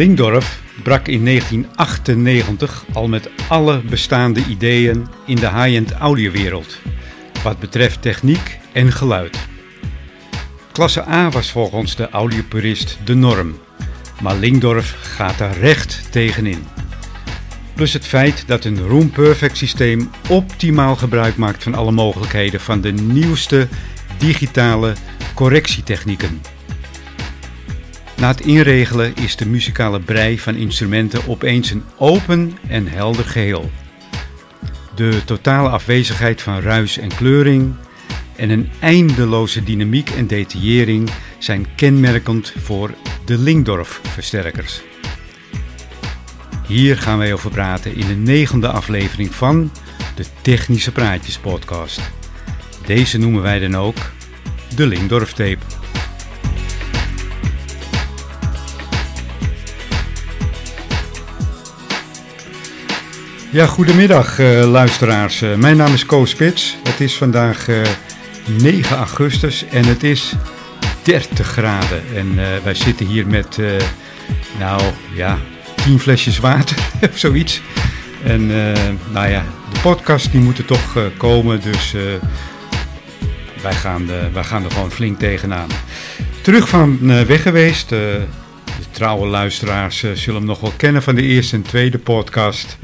Lingdorf brak in 1998 al met alle bestaande ideeën in de high-end audiowereld, wat betreft techniek en geluid. Klasse A was volgens de audiopurist de norm, maar Lingdorf gaat daar recht tegenin. Plus het feit dat een Room Perfect systeem optimaal gebruik maakt van alle mogelijkheden van de nieuwste digitale correctietechnieken. Na het inregelen is de muzikale brei van instrumenten opeens een open en helder geheel. De totale afwezigheid van ruis en kleuring en een eindeloze dynamiek en detaillering zijn kenmerkend voor de Lingdorf-versterkers. Hier gaan wij over praten in de negende aflevering van de Technische Praatjes podcast. Deze noemen wij dan ook de Lingdorf tape. Ja, goedemiddag uh, luisteraars. Uh, mijn naam is Koos Spits. Het is vandaag uh, 9 augustus en het is 30 graden. En wij zitten hier met, nou ja, 10 flesjes water of zoiets. En nou ja, de podcast die moet er toch komen, dus wij, gaan, wij gaan er gewoon flink tegenaan. Terug van weg geweest. de trouwe luisteraars zullen hem nog wel kennen van de eerste en tweede podcast.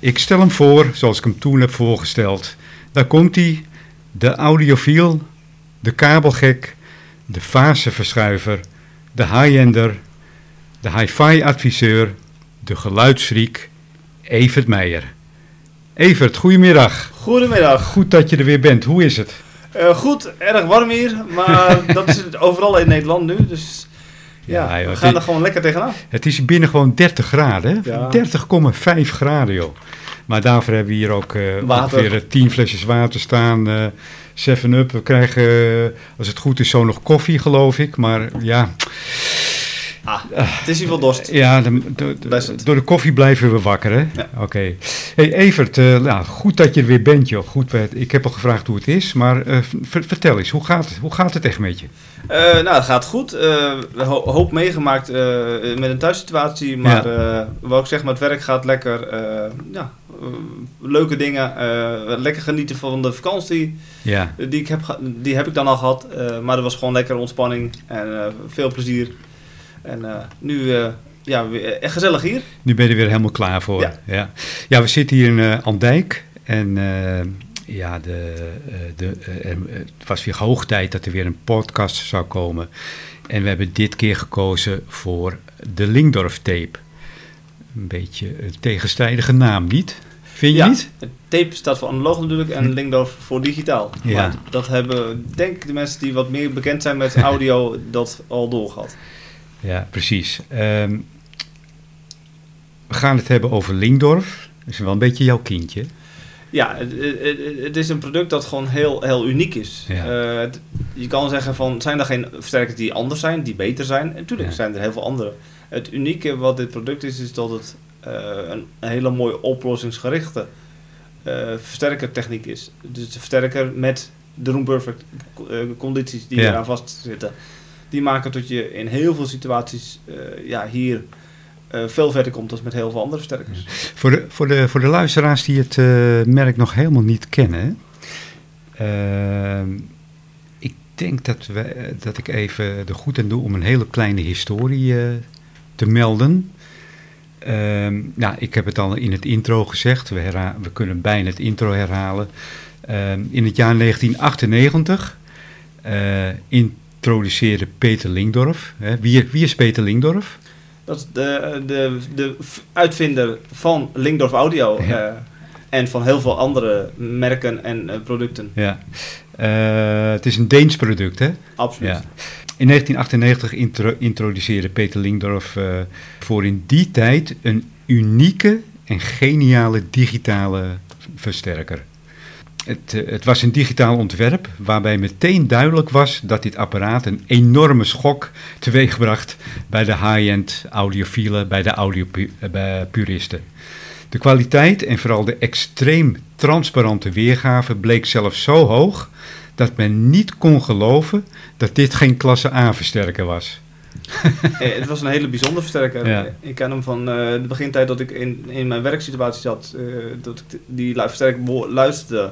Ik stel hem voor zoals ik hem toen heb voorgesteld. Daar komt hij, de audiofiel, de kabelgek, de faseverschuiver, de high-ender, de hi-fi adviseur, de geluidsfreak, Evert Meijer. Evert, goedemiddag. Goedemiddag. Goed dat je er weer bent. Hoe is het? Uh, goed, erg warm hier, maar dat is het overal in Nederland nu, dus ja, we gaan er gewoon lekker tegenaan. Het is binnen gewoon 30 graden, ja. 30,5 graden joh. Maar daarvoor hebben we hier ook uh, ongeveer 10 flesjes water staan. Uh, 7-up. We krijgen, als het goed is, zo nog koffie, geloof ik. Maar ja. Ah, het is in ieder dorst. Ja, de, de, de, door de koffie blijven we wakker, hè? Ja. Oké. Hey Evert, uh, nou, goed dat je er weer bent, joh. Goed, ik heb al gevraagd hoe het is, maar uh, vertel eens, hoe gaat het, hoe gaat het echt met je? Uh, nou, het gaat goed. hoop meegemaakt met een thuissituatie, maar ja. wat ik zeg, maar het werk gaat lekker. ja, leuke dingen, lekker genieten van de vakantie. Ja. die, ik heb, die heb ik dan al gehad, maar dat was gewoon lekker ontspanning en veel plezier. En uh, nu, uh, ja, echt gezellig hier. Nu ben je er weer helemaal klaar voor. Ja, ja. ja we zitten hier in uh, Andijk. En ja, de, de, het was weer hoog tijd dat er weer een podcast zou komen. En we hebben dit keer gekozen voor de Lingdorf tape. Een beetje een tegenstrijdige naam, niet? Vind je ja, niet? Tape staat voor analoog natuurlijk en Lingdorf voor digitaal. Ja. Maar dat hebben, denk ik, de mensen die wat meer bekend zijn met audio, dat al doorgehad. Ja, precies. Um, we gaan het hebben over Lingdorf. Dat is wel een beetje jouw kindje. Ja, het, is een product dat gewoon heel, heel uniek is. Ja. Uh, het, je kan zeggen van, zijn er geen versterkers die anders zijn, die beter zijn? En natuurlijk ja. zijn er heel veel andere. Het unieke wat dit product is, is dat het uh, een, een, hele mooie oplossingsgerichte uh, versterkertechniek is. Dus de versterker met de room perfect condities die ja. eraan vastzitten die maken dat je in heel veel situaties uh, ja, hier uh, veel verder komt dan met heel veel andere versterkers. Voor de, voor de, voor de luisteraars die het uh, merk nog helemaal niet kennen, ik denk dat, we, dat ik even de goed aan doe om een hele kleine historie te melden. Uh, nou, ik heb het al in het intro gezegd, we, we kunnen bijna het intro herhalen. Uh, in het jaar 1998 uh, in introduceerde Peter Lingdorf. Wie, wie, is Peter Lingdorf? Dat is de, de, de uitvinder van Lingdorf Audio ja. uh, en van heel veel andere merken en uh, producten. Ja. Uh, het is een Deens product, hè? Absoluut. Ja. In 1998 intro introduceerde Peter Lingdorf voor in die tijd een unieke en geniale digitale versterker. Het, eh, het, was een digitaal ontwerp waarbij meteen duidelijk was dat dit apparaat een enorme schok teweegbracht bij de high-end audiofielen, bij de audiopuristen. De kwaliteit en vooral de extreem transparante weergave bleek zelfs zo hoog dat men niet kon geloven dat dit geen klasse A versterker was. het was een hele bijzondere versterker. Ik ken hem van de begintijd dat ik in, in mijn werksituatie zat, dat ik die versterker luisterde.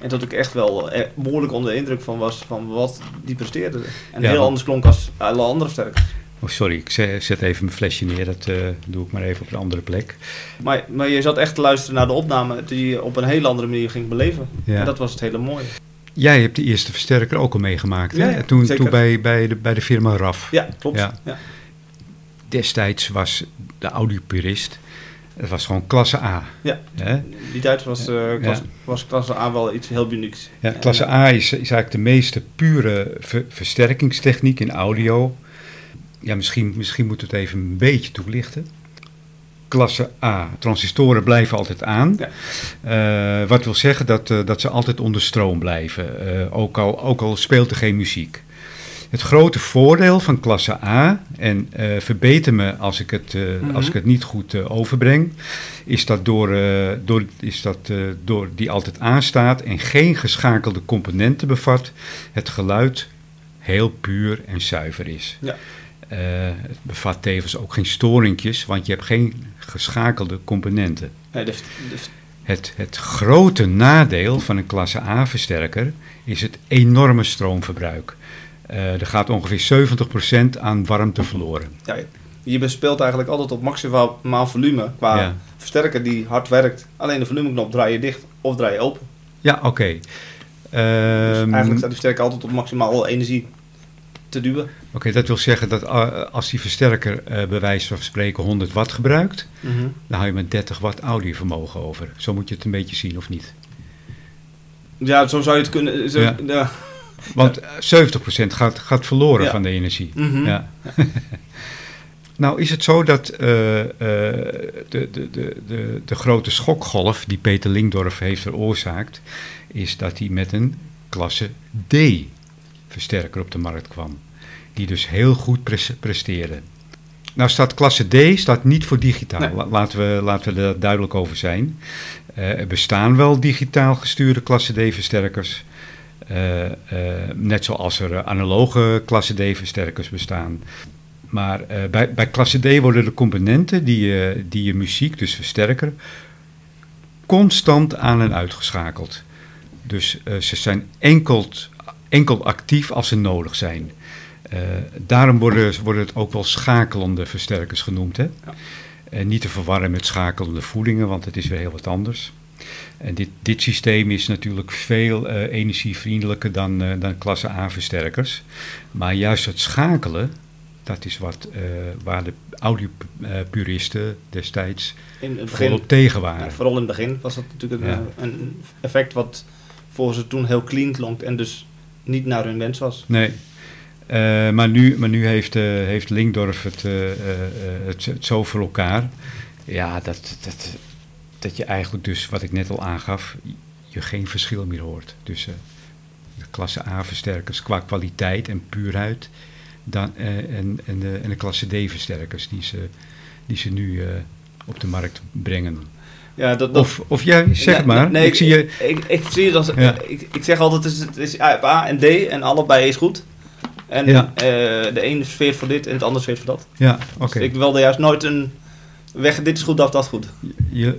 En dat ik echt wel behoorlijk onder de indruk van was van wat die presteerde. En heel anders klonk als alle andere versterkers. Oh, sorry, ik zet even mijn flesje neer. Dat uh, doe ik maar even op een andere plek. Maar, maar je zat echt te luisteren naar de opname die je op een hele andere manier ging beleven. Ja. En dat was het hele mooie. Jij hebt de eerste versterker ook al meegemaakt. Ja, hè? toen, toen bij, bij, de, bij de firma RAF. Ja, klopt. Ja. Destijds was de audiopurist... Het was gewoon klasse A. Ja, hè? die tijd was, uh, klasse, was klasse A wel iets heel unieks. Ja, klasse A is, is eigenlijk de meeste pure versterkingstechniek in audio ja, misschien, misschien moet het even een beetje toelichten. Klasse A. Transistoren blijven altijd aan. Ja. Uh, wat wil zeggen dat, uh, dat ze altijd onder stroom blijven, ook, al, ook al speelt er geen muziek. Het grote voordeel van klasse A, en verbeter me als ik het, mm -hmm. als ik het niet goed overbreng, is dat, door, door, is dat door die altijd aanstaat en geen geschakelde componenten bevat, het geluid heel puur en zuiver is. Ja. Het bevat tevens ook geen storingjes, want je hebt geen geschakelde componenten. Nee, de, Het, het grote nadeel van een klasse A-versterker is het enorme stroomverbruik. Uh, er gaat ongeveer 70% aan warmte verloren. Ja, je bespeelt eigenlijk altijd op maximaal volume qua versterker die hard werkt. Alleen de volumeknop draai je dicht of draai je open. Ja, oké. Okay. Dus um, eigenlijk staat die versterker altijd op maximaal energie te duwen. Oké, dat wil zeggen dat eh, als die versterker uh, bij wijze van spreken 100 watt gebruikt, mhm. dan hou je met 30 watt audiovermogen over. Zo moet je het een beetje zien, of niet? Ja, zo zou je het kunnen. Zo, ja. Want 70% gaat, gaat verloren van de energie. Mhm. Ja. nou, is het zo dat uh, de, de, de, de, de grote schokgolf die Peter Lingdorf heeft veroorzaakt, is dat hij met een klasse D versterker op de markt kwam. Die dus heel goed presteerde. Nou staat klasse D staat niet voor digitaal. Laten, we, laten we er duidelijk over zijn. Uh, er bestaan wel digitaal gestuurde klasse D-versterkers. Uh, uh, net zoals er analoge klasse D-versterkers bestaan. Maar bij, bij klasse D worden de componenten die, die je muziek, dus versterker, constant aan en uitgeschakeld. Dus ze zijn enkel enkel actief als ze nodig zijn. Uh, daarom worden, worden het ook wel schakelende versterkers genoemd. Hè? Ja. En niet te verwarren met schakelende voedingen, want het is weer heel wat anders. En dit, dit systeem is natuurlijk veel uh, energievriendelijker dan, uh, dan klasse A-versterkers. Maar juist het schakelen, dat is wat, waar de audiopuristen destijds in het begin, tegen waren. Ja, vooral in het begin was dat natuurlijk een, een effect wat voor ze toen heel clean klonk en dus niet naar hun wens was. Nee. Maar, nu, maar nu heeft, heeft Linkdorf het, het, het, zo voor elkaar. Ja, dat, dat, dat je eigenlijk dus, wat ik net al aangaf, je geen verschil meer hoort tussen de klasse A-versterkers qua kwaliteit en puurheid dan, en, en, de, en de klasse D-versterkers die ze, die ze nu op de markt brengen. Ja, dat, dat, of, of jij, zeg maar. Nee, ik, zie je... Ik, ik, zie het als... Ik, ik zeg altijd, het is, het is A en D en allebei is goed. En ja. uh, de ene sfeer voor dit en het andere sfeer voor dat. Ja, oké. Okay. Dus ik wilde juist nooit een weg, dit is goed, dat, dat goed. Je,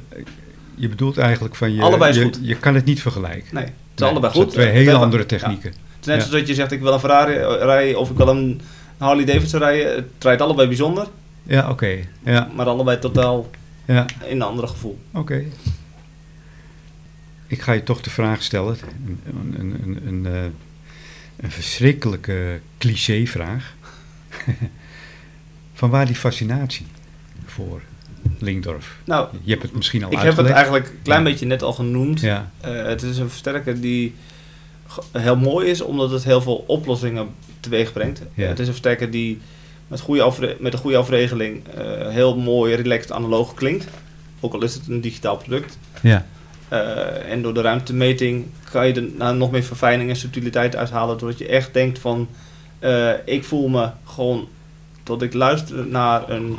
je bedoelt eigenlijk van je... Allebei is je, goed. Je kan het niet vergelijken. Nee, het is nee, allebei goed. twee hele andere technieken. Ja. Het is net zoals dat je zegt, ik wil een Ferrari rijden of ik wil een Harley Davidson rijden. Het rijdt allebei bijzonder. Ja, oké. Okay. Ja. Maar allebei totaal ja. in een ander gevoel. Oké ik ga je toch de vraag stellen. Een, een, een, een, eh, een verschrikkelijke clichévraag. Van waar die fascinatie voor Lingdorf? Nou, je hebt het misschien al ik uitgelegd. Heb het eigenlijk een klein beetje net al genoemd. Ja. Uh, het is een versterker die heel mooi is, omdat het heel veel oplossingen teweeg brengt. Ja. het is een versterker die met, goede met een goede afregeling uh, heel mooi, relaxed, analoog klinkt. Ook al is het een digitaal product. Ja. Uh, en door de ruimtemeting kan je er nou, nog meer verfijning en subtiliteit uithalen. Doordat je echt denkt van, uh, ik voel me gewoon, dat ik luister naar een,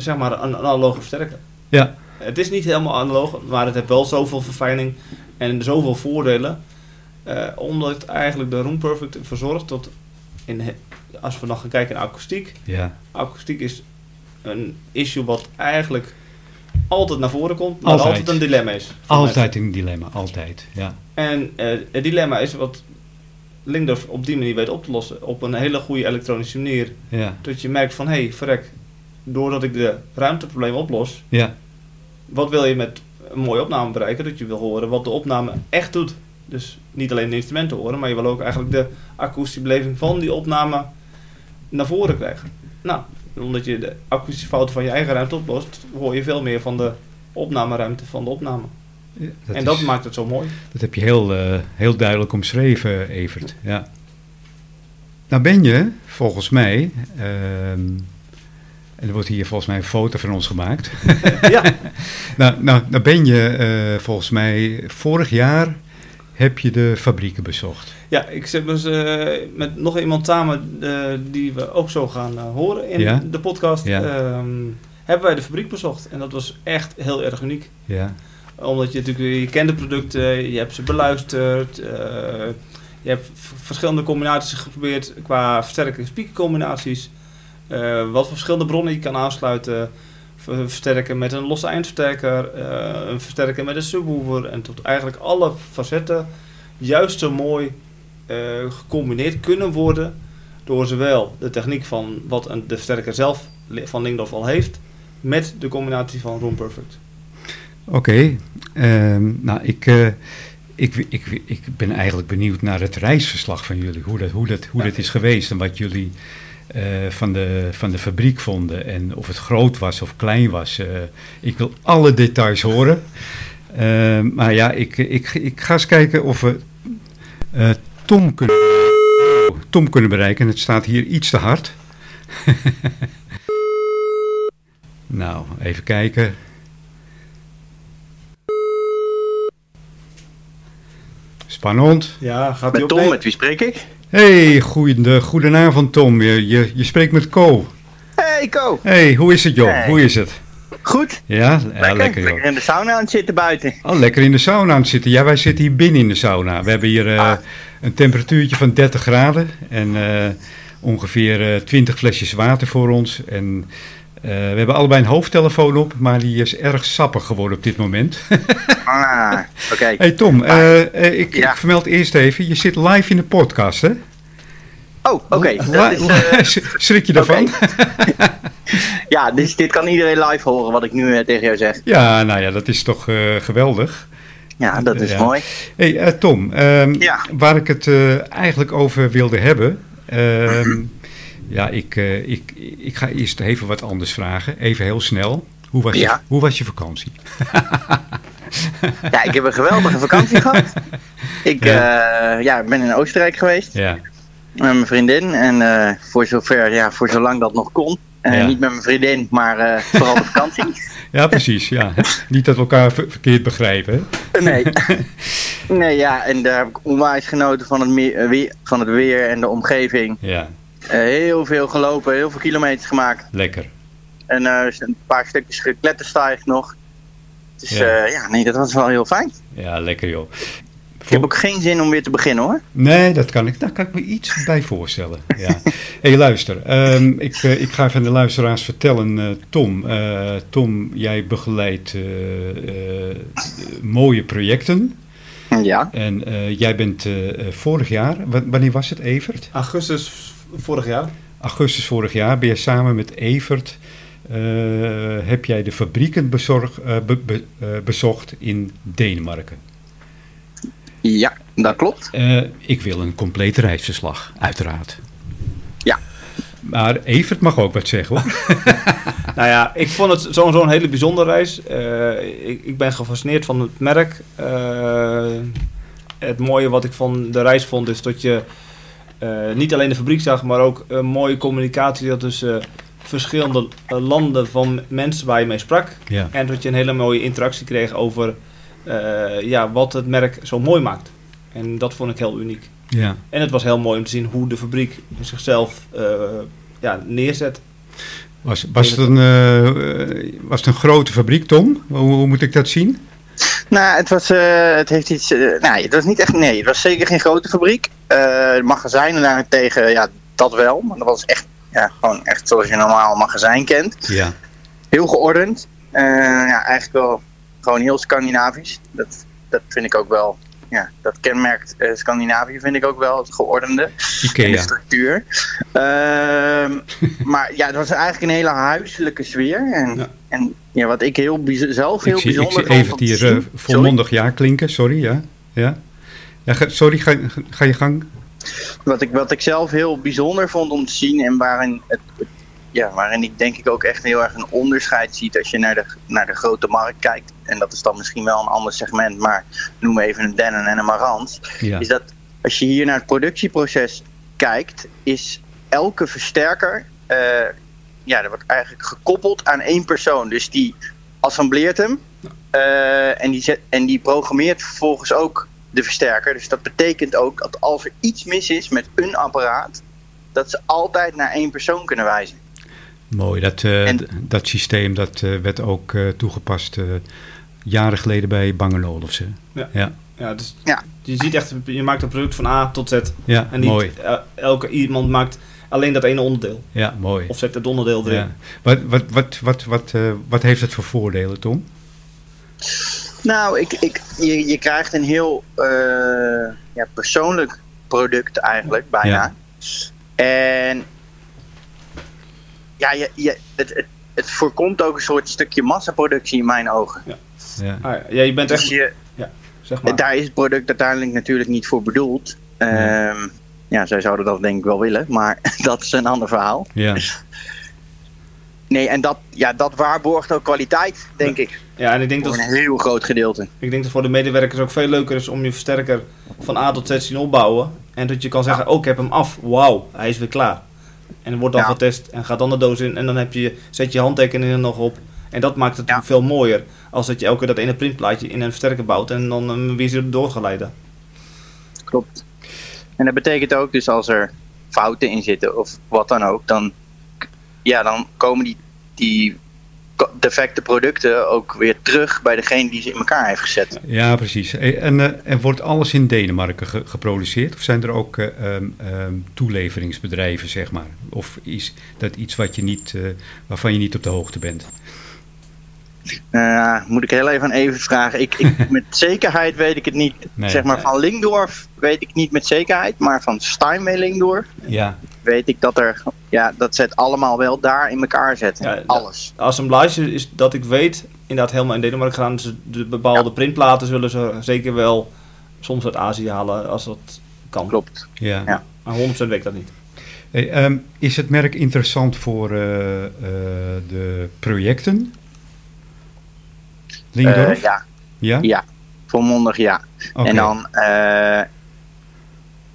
zeg maar, een analoge versterker. Ja. Het is niet helemaal analoog, maar het heeft wel zoveel verfijning en zoveel voordelen. Uh, omdat het eigenlijk de Room Perfect verzorgt tot in als we nog gaan kijken naar akoestiek. Ja. Akoestiek is een issue wat eigenlijk altijd naar voren komt, maar altijd, altijd een dilemma is. Altijd een dilemma, altijd, ja. En uh, het dilemma is wat Lingdorf op die manier weet op te lossen. Op een hele goede elektronische manier. Ja. Dat je merkt van, hé, hey, verrek, doordat ik de ruimteprobleem oplos, ja. wat wil je met een mooie opname bereiken? Dat je wil horen wat de opname echt doet. Dus niet alleen de instrumenten horen, maar je wil ook eigenlijk de akoestische beleving van die opname naar voren krijgen. Nou, omdat je de akoestische fouten van je eigen ruimte oplost, hoor je veel meer van de opnameruimte van de opname. dat en dat maakt het zo mooi. Dat heb je heel, uh, heel duidelijk omschreven, Evert. Ja. Nou ben je, volgens mij, ehm, er wordt hier volgens mij een foto van ons gemaakt. ja. nou, nou, nou ben je uh, volgens mij vorig jaar heb je de fabrieken bezocht. Ja, ik zit dus uh, met nog iemand samen uh, die we ook zo gaan horen in ja? de podcast. Ja. Um, hebben wij de fabriek bezocht en dat was echt heel erg uniek. Ja. Omdat je natuurlijk, je kent de producten, je hebt ze beluisterd, je hebt verschillende combinaties geprobeerd qua versterker- en speakercombinaties. Wat voor verschillende bronnen je kan aansluiten versterken met een losse eindversterker, uh, een versterker met een subwoofer en tot eigenlijk alle facetten juist zo mooi uh, gecombineerd kunnen worden door zowel de techniek van wat een, de versterker zelf van Lingdorf al heeft, met de combinatie van Room Perfect. Oké, okay. um, nou ik, uh, ik, ik, ik ben eigenlijk benieuwd naar het reisverslag van jullie, hoe dat, hoe dat, hoe ja. dat is geweest en wat jullie uh, van, de, van de fabriek vonden en of het groot was of klein was. Uh, ik wil alle details horen. Uh, maar ja, ik, ik, ik ga eens kijken of we Tom kunnen, oh, Tom kunnen bereiken. Het staat hier iets te hard. nou, even kijken. Spannend. Ja, gaat met Tom, met wie spreek ik? Hey, goedenavond Tom. Je, je, je spreekt met Co. Hey Co. Hey, hoe is het joh? Hey. Hoe is het? Goed. Ja, lekker, ja, lekker, lekker in de sauna aan het zitten buiten. Oh, lekker in de sauna aan het zitten. Ja, wij zitten hier binnen in de sauna. We hebben hier uh, ah. een temperatuurtje van 30 graden en uh, ongeveer uh, 20 flesjes water voor ons. En uh, we hebben allebei een hoofdtelefoon op, maar die is erg sappig geworden op dit moment. ah, oké. Okay. Hey Tom, uh, uh, ik, ja. ik, vermeld eerst even, je zit live in de podcast, hè? Oh, oké. Okay. Schrik je daarvan? Okay. ja, dus dit kan iedereen live horen wat ik nu tegen jou zeg. Ja, nou ja, dat is toch geweldig. Ja, dat is ja. mooi. Hey Tom, um, ja. waar ik het eigenlijk over wilde hebben... Um, Ja, ik, uh, ik, ik ga eerst even wat anders vragen. Even heel snel. Hoe was, ja. je, hoe was je vakantie? ja, ik heb een geweldige vakantie gehad. Ik ja. Uh, ja, ben in Oostenrijk geweest. Ja. Met mijn vriendin. En uh, voor zover, ja, voor zolang dat nog kon. Niet met mijn vriendin, maar vooral de vakantie. ja, precies. Ja. Niet dat we elkaar ver verkeerd begrijpen. Nee. nee, ja. En daar heb ik onwijs genoten van het, van het weer en de omgeving. Ja. Uh, heel veel gelopen, heel veel kilometers gemaakt. Lekker. En uh, een paar stukjes gekletterstijg nog. Dus ja. Uh, ja, nee, dat was wel heel fijn. Ja, lekker joh. Ik heb ook geen zin om weer te beginnen hoor. Nee, dat kan ik. Daar kan ik me iets bij voorstellen. Ja. hey, luister. Um, ik, ik ga even de luisteraars vertellen. Tom, Tom, jij begeleidt mooie projecten. Ja. En jij bent vorig jaar, wanneer was het, Evert? Augustus vorig jaar. Augustus vorig jaar ben je samen met Evert. Uh, heb jij de fabrieken bezorg, uh, be, be, uh, bezocht in Denemarken? Ja, dat klopt. ik wil een compleet reisverslag, uiteraard. Ja. Maar Evert mag ook wat zeggen hoor. nou ja, ik vond het een hele bijzondere reis. Ik, ik, ben gefascineerd van het merk. het mooie wat ik van de reis vond is dat je uh, niet alleen de fabriek zag, maar ook een mooie communicatie tussen uh, verschillende uh, landen van mensen waar je mee sprak. Ja. En dat je een hele mooie interactie kreeg over ja, wat het merk zo mooi maakt. En dat vond ik heel uniek. Ja. En het was heel mooi om te zien hoe de fabriek zichzelf ja, neerzet. Was, was, het een, was het een grote fabriek, Tom? Hoe, hoe moet ik dat zien? Nou, het was, uh, het heeft iets, uh, nou, het was niet echt, nee, het was zeker geen grote fabriek. Uh, magazijnen daarentegen, ja, dat wel, maar dat was echt, ja, gewoon echt zoals je normaal een magazijn kent. Ja. Heel geordend. ja, eigenlijk wel gewoon heel Scandinavisch. Dat, dat vind ik ook wel ja, dat kenmerkt uh, Scandinavië, vind ik ook wel, het geordende. De structuur. Ehm, maar ja, het was eigenlijk een hele huiselijke sfeer. En ja, en, ja wat ik heel zelf heel ik zie, bijzonder ik zie even hier uh, volmondig ja klinken, sorry, ja. ja. ja sorry, ga, ga je gang. Wat ik, wat ik zelf heel bijzonder vond om te zien en waarin het, het ja, waarin ik denk ik ook echt heel erg een onderscheid ziet als je naar de, naar de grote markt kijkt. En dat is dan misschien wel een ander segment, maar noem even een Dennen en een Marantz. Is dat als je hier naar het productieproces kijkt, is elke versterker, uh, ja, dat wordt eigenlijk gekoppeld aan één persoon. Dus die assembleert hem uh, en, die zet, en die programmeert vervolgens ook de versterker. Dus dat betekent ook dat als er iets mis is met een apparaat, dat ze altijd naar één persoon kunnen wijzen. Mooi, dat, uh, dat systeem dat uh, werd ook uh, toegepast jaren geleden bij Bang Olufsen. Ja. Ja. Ja, dus ja. Je ziet echt, je maakt een product van A tot Z. Ja, en niet mooi. elke iemand maakt alleen dat ene onderdeel. Ja, mooi. Of zet het onderdeel erin. Ja. Wat, wat, wat, wat, wat, wat heeft het voor voordelen, Tom? Nou, ik, ik, je, je krijgt een heel ja, persoonlijk product eigenlijk, bijna. En ja, je, je, het, het, het, voorkomt ook een soort stukje massaproductie in mijn ogen. Ja, ja. Ah, ja je bent echt... Dus je, ja, zeg maar. Daar is het product uiteindelijk natuurlijk niet voor bedoeld. Ja. Um, ja, zij zouden dat denk ik wel willen, maar dat is een ander verhaal. Ja. Nee, en dat, ja, dat waarborgt ook kwaliteit, denk ja. ik. Ja, en ik denk voor dat een heel groot gedeelte. Ik denk dat voor de medewerkers ook veel leuker is om je versterker van A tot Z zien opbouwen. En dat je kan zeggen, ja. oh, ik heb hem af. Wauw, hij is weer klaar. En wordt dan ja. getest en gaat dan de doos in. En dan heb je, zet je handtekeningen er nog op. En dat maakt het ja. veel mooier. Als dat je elke keer dat ene printplaatje in een versterker bouwt. En dan um, weer ze doorgeleiden. Klopt. En dat betekent ook dus als er fouten in zitten of wat dan ook. Dan, ja, dan komen die, die defecte producten ook weer terug bij degene die ze in elkaar heeft gezet. Ja, precies. En, uh, en wordt alles in Denemarken ge geproduceerd? Of zijn er ook uh, um, um, toeleveringsbedrijven, zeg maar? Of is dat iets wat je niet, waarvan je niet op de hoogte bent? Uh, moet ik heel even even vragen. Ik, ik, met zekerheid weet ik het niet. Nee, zeg maar nee. van Lingdorf weet ik niet met zekerheid, maar van Steinway Lingdorf ja. weet ik dat er, ja, dat ze het allemaal wel daar in elkaar zetten. Ja, Alles. De assemblage is dat ik weet, inderdaad helemaal in Denemarken gaan. Dus de bepaalde ja. printplaten zullen ze zeker wel soms uit Azië halen als dat kan. Klopt. Ja. ja. Maar 100% weet ik dat niet. Hey, um, is het merk interessant voor uh, uh, de projecten? Lingdorf? Uh, ja. ja. Ja, volmondig ja. Okay. En dan, uh,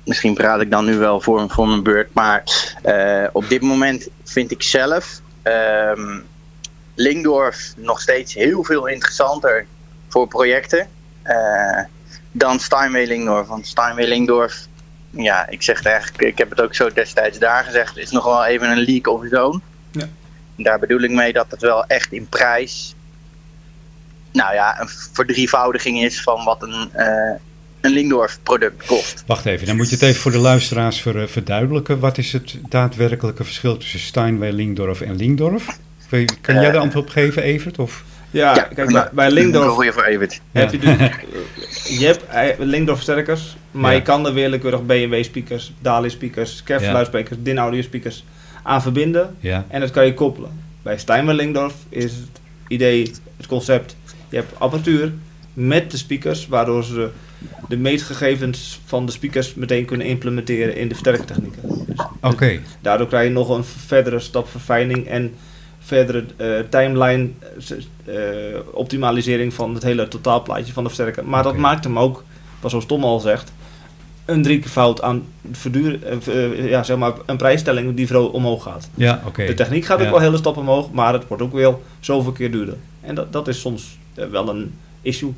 misschien praat ik dan nu wel voor, voor mijn beurt, maar uh, op dit moment vind ik zelf um, Lingdorf nog steeds heel veel interessanter voor projecten dan Steinway Lingdorf. Want Steinway Lingdorf, ja, ik zeg het eigenlijk, ik heb het ook zo destijds daar gezegd, is nog wel even een leak of zo'n. Ja. Daar bedoel ik mee dat het wel echt in prijs nou ja, een verdrievoudiging is van wat een, uh, een Lingdorf product kost. Wacht even, dan moet je het even voor de luisteraars ver, uh, verduidelijken. Wat is het daadwerkelijke verschil tussen Steinway, Lingdorf en Lingdorf? Kan jij de antwoord op geven, Evert? Of? Ja, ja, kijk, bij, bij voor Evert. heb je dus, je hebt Lingdorf versterkers, maar ja. je kan er willekeurig BMW speakers, Dali speakers, Kevlar speakers, DIN audio speakers aan verbinden. Ja. En dat kan je koppelen. Bij Steinway Lingdorf is het idee, het concept je hebt apparatuur met de speakers, waardoor ze de meetgegevens van de speakers meteen kunnen implementeren in de versterkertechnieken. Dus Oké. Okay. Daardoor krijg je nog een verdere stap verfijning en verdere uh, timeline uh, optimalisering van het hele totaalplaatje van de versterker. Maar okay. dat maakt hem ook, zoals Tom al zegt, een drie keer fout aan verduur, uh, ja, zeg maar een prijsstelling die veel omhoog gaat. Ja, okay. De techniek gaat ook ja. wel hele stap omhoog, maar het wordt ook wel zoveel keer duurder. En dat, dat is soms wel een issue.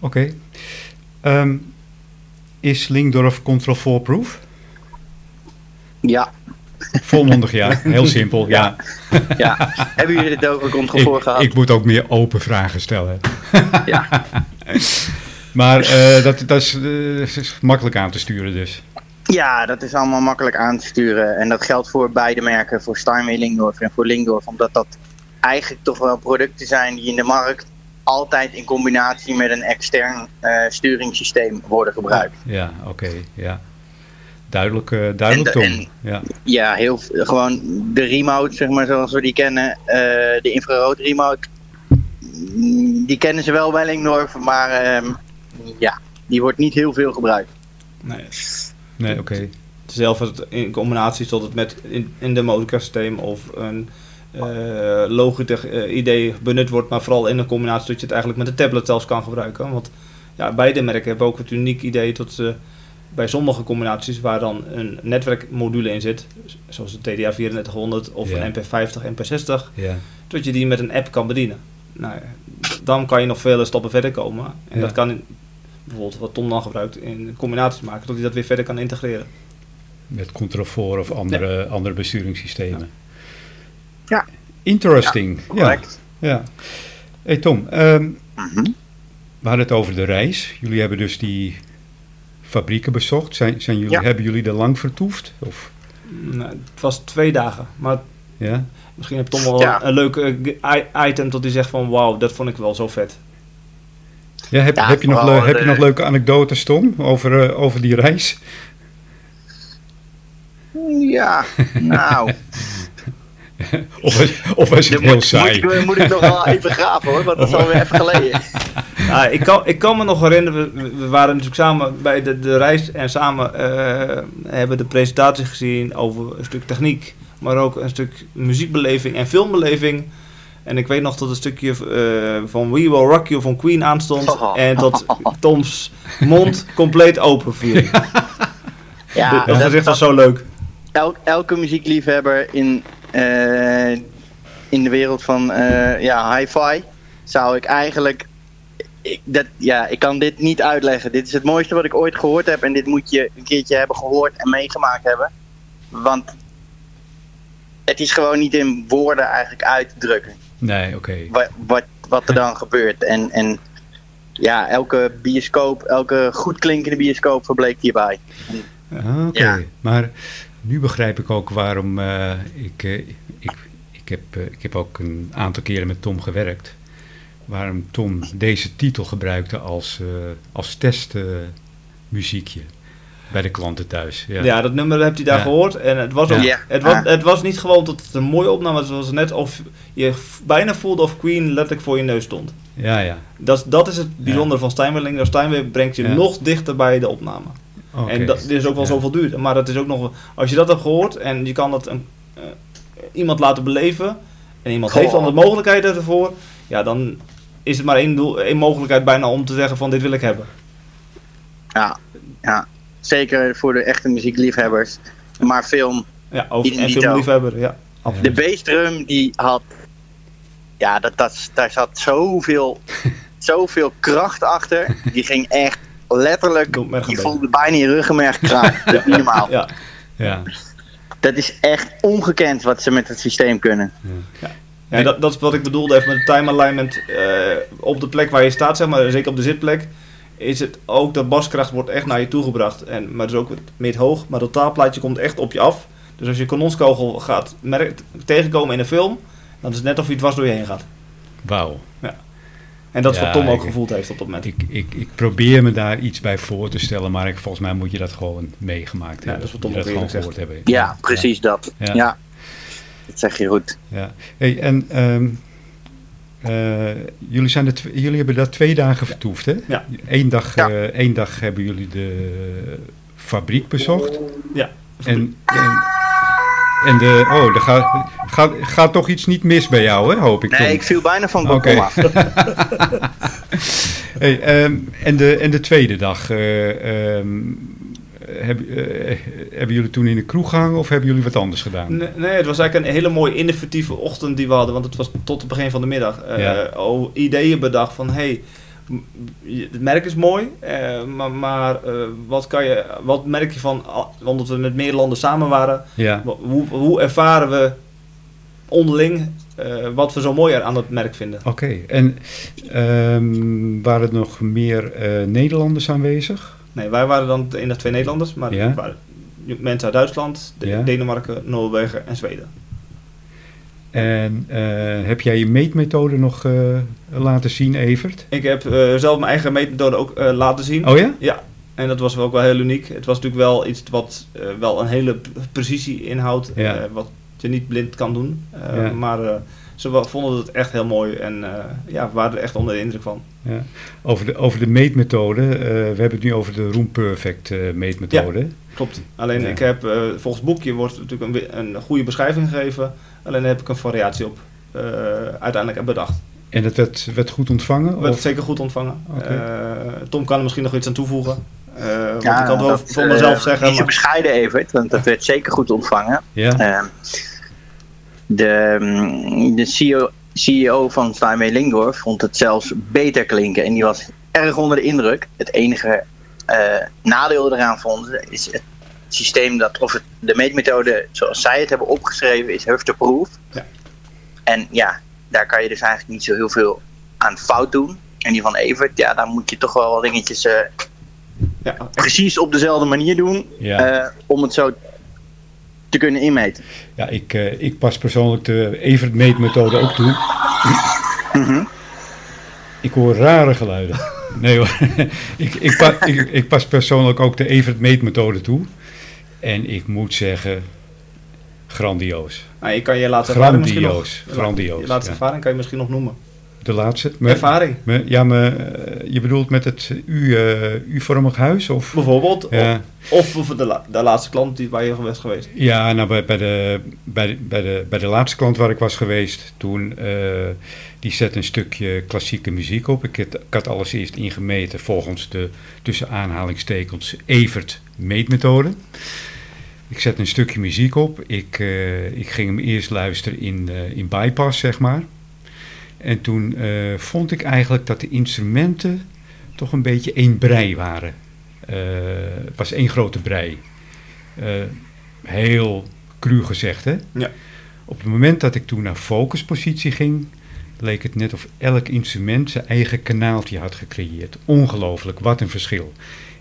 Oké. Okay. Um, is Linkdorf Control 4 proof? Ja. Volmondig ja, heel simpel, ja. ja. ja. Hebben jullie het over Control 4 gehad? Ik moet ook meer open vragen stellen. ja. Maar uh, dat, dat is, uh, is, makkelijk aan te sturen dus. Ja, dat is allemaal makkelijk aan te sturen. En dat geldt voor beide merken, voor Steinway Lingdorf en voor Lingdorf. Omdat dat eigenlijk toch wel producten zijn die in de markt altijd in combinatie met een extern uh, sturingssysteem worden gebruikt. Ja, oké, ja. Duidelijk, uh, duidelijk Tom. ja. ja, heel, gewoon de remote, zeg maar, zoals we die kennen. Uh, de infrarood remote. Die kennen ze wel bij Lingdorf, maar uh, ja, die wordt niet heel veel gebruikt. Nee. Nee, oké. Okay. Zelf in combinatie tot het met in, in de motorsysteem of een uh, Logitech uh, idee benut wordt, maar vooral in een combinatie dat je het eigenlijk met de tablet zelfs kan gebruiken. Want ja, beide merken hebben ook het uniek idee dat ze bij sommige combinaties waar dan een netwerkmodule in zit, zoals de TDA 3400 of een MP50, MP60, ja. dat je die met een app kan bedienen. Nou, dan kan je nog vele stappen verder komen. En dat kan bijvoorbeeld wat Tom dan gebruikt in combinaties maken, dat hij dat weer verder kan integreren. Met Control of andere, andere besturingssystemen. Ja. Interesting. Ja, correct. Ja. Hey Tom, um, we hadden het over de reis. Jullie hebben dus die fabrieken bezocht. Zijn, zijn jullie, Hebben jullie er lang vertoefd? Of? Nou, het was twee dagen, maar ja? misschien heb Tom wel ja. een leuk item tot hij zegt van wauw, dat vond ik wel zo vet. Ja, heb, heb, je, nog le- heb je nog leuke anekdotes, Tom, over, uh, over die reis? Ja, nou. of, of is het heel moet, saai? Moet, moet, ik nog wel even graven hoor, want dat is alweer even geleden. Ja, ik, kan, ik kan me nog herinneren, we, we waren natuurlijk samen bij de, de reis en samen uh, hebben de presentatie gezien over een stuk techniek, maar ook een stuk muziekbeleving en filmbeleving. En ik weet nog dat een stukje uh, van We Will Rock You van Queen aanstond en dat Toms mond compleet open viel. Ja, dat, dat is echt zo leuk. El, elke muziekliefhebber in, in de wereld van uh, ja, hi-fi zou ik eigenlijk. Ik, dat, ja, ik kan dit niet uitleggen. Dit is het mooiste wat ik ooit gehoord heb. En dit moet je een keertje hebben gehoord en meegemaakt hebben. Want het is gewoon niet in woorden eigenlijk uit te drukken. Nee, oké. Okay. Wat, wat, wat er dan gebeurt. En, en ja, elke bioscoop, elke goed klinkende bioscoop verbleek hierbij. Ah, oké, okay. ja. maar nu begrijp ik ook waarom uh, ik, uh, ik, ik, heb, uh, ik heb ook een aantal keren met Tom gewerkt. Waarom Tom deze titel gebruikte als, als testmuziekje bij de klanten thuis. Ja, ja dat nummer heb je daar ja. gehoord. En het was, ook, ja. het, was, het was niet gewoon dat het een mooie opname was. Het was net of je bijna voelde of Queen letterlijk voor je neus stond. Ja, ja. Dat, dat is het bijzondere van Steinway. Steinway brengt je nog dichter bij de opname. Okay. En dat is ook wel zoveel duur. Maar dat is ook nog. Als je dat hebt gehoord en je kan dat een, uh, iemand laten beleven. En iemand Goh. heeft dan de mogelijkheid ervoor. Ja, dan is het maar één, doel, één mogelijkheid bijna om te zeggen van dit wil ik hebben. Ja, ja. zeker voor de echte muziekliefhebbers. Maar film. Ja, over, en filmliefhebber, ja. De bassdrum die had. Ja, dat, dat, daar zat zoveel, zoveel kracht achter. Die ging echt letterlijk, je voelde bijna je ruggenmerg kraken. Is niet normaal. Ja. ja. Dat is echt ongekend wat ze met het systeem kunnen. Ja. Ja, dat, dat is wat ik bedoelde even met time alignment. Uh, op de plek waar je staat, zeg maar, zeker op de zitplek, is het ook dat baskracht wordt echt naar je toe gebracht. En, maar dus ook met hoog, maar dat taalplaatje komt echt op je af. Dus als je kanonskogel gaat tegenkomen in een film, dan is het net of je dwars door je heen gaat. Wauw. Ja. En dat is ja, wat Tom ook ik, gevoeld heeft op dat moment. Ik, ik, ik probeer me daar iets bij voor te stellen, maar ik, volgens mij moet je dat gewoon meegemaakt ja, hebben. Dat is wat Tom dat gewoon gehoord hebben. Ja, ja precies dat. Ja. ja. dat zeg je goed. Ja. Hey, en um, uh, jullie, zijn het, jullie hebben daar twee dagen vertoefd, hè? Ja. Eén dag, ja. uh, één dag hebben jullie de fabriek bezocht. Ja. En, en, en de, oh, er gaat, gaat, gaat toch iets niet mis bij jou, hè, hoop ik. Nee, Tom. ik viel bijna van balkon okay. af. hey, um, en, de, en de tweede dag, uh, um, heb, uh, hebben jullie toen in de kroeg gehangen of hebben jullie wat anders gedaan? Nee, nee, het was eigenlijk een hele mooie innovatieve ochtend die we hadden, want het was tot het begin van de middag. Uh, ja. oh, ideeën bedacht van, hey, het merk is mooi, uh, maar, maar uh, wat, kan je, wat merk je van, omdat we met meer landen samen waren, ja. hoe, hoe ervaren we onderling uh, wat we zo mooi aan het merk vinden? Oké, okay. en um, waren er nog meer Nederlanders aanwezig? Nee, wij waren dan de enige twee Nederlanders, maar ja? waren, mensen uit Duitsland, Denemarken, Noorwegen en Zweden. En heb jij je meetmethode nog laten zien, Evert? Ik heb zelf mijn eigen meetmethode ook laten zien. Oh ja? Ja, en dat was ook wel heel uniek. Het was natuurlijk wel iets wat wel een hele precisie inhoudt, wat je niet blind kan doen. Maar ze vonden het echt heel mooi en ja, waren er echt onder de indruk van. Ja. Over, de, over de meetmethode, we hebben het nu over de Room Perfect meetmethode. Ja, klopt. Alleen ik heb, volgens het boekje wordt natuurlijk een, een goede beschrijving gegeven. Alleen heb ik een variatie op uiteindelijk bedacht. En het werd, werd goed ontvangen? Het werd zeker goed ontvangen. Okay. Tom kan er misschien nog iets aan toevoegen. ja, ik kan het wel voor mezelf zeggen. Niet zo bescheiden even, want dat werd zeker goed ontvangen. Ja. Ehm, de, mm, de CEO, CEO van Steinway Lingdorf vond het zelfs beter klinken. En die was erg onder de indruk. Het enige uh, nadeel eraan vonden is het systeem dat, of het, de meetmethode zoals zij het hebben opgeschreven, is hufteproof. Ja. En ja, daar kan je dus eigenlijk niet zo heel veel aan fout doen. En die van Evert, ja, daar moet je toch wel wat dingetjes uh, ja, precies op dezelfde manier doen. Ja. Uh, om het zo te kunnen inmeten. Ja, ik, uh, ik pas persoonlijk de Evert meetmethode ook toe. Mm Ik hoor rare geluiden. Nee hoor, ik, ik, pa, ik, ik, pas persoonlijk ook de Evert meetmethode toe. En ik moet zeggen, grandioos. Nou, je kan je laatste grandioos, ervaring nog, grandioos. Je laatste ja. ervaring kan je misschien nog noemen. De laatste? Ervaring. ja, maar eh, je bedoelt met het U-vormig uh, huis? Of? Bijvoorbeeld. Ja. Of, of de, de, laatste klant die, waar je was geweest? Ja, nou bij, bij, de, bij, de, bij, de, bij de laatste klant waar ik was geweest, toen uh, die zette een stukje klassieke muziek op. Ik had, ik had alles eerst ingemeten volgens de tussen aanhalingstekens Evert meetmethode. Ik zette een stukje muziek op. Ik, uh, ik ging hem eerst luisteren in, uh, in bypass, zeg maar. En toen uh, vond ik eigenlijk dat de instrumenten toch een beetje één brei waren. Uh, het was één grote brei. Uh, heel cru gezegd, hè? Ja. Op het moment dat ik toen naar focuspositie ging, leek het net of elk instrument zijn eigen kanaaltje had gecreëerd. Ongelooflijk, wat een verschil.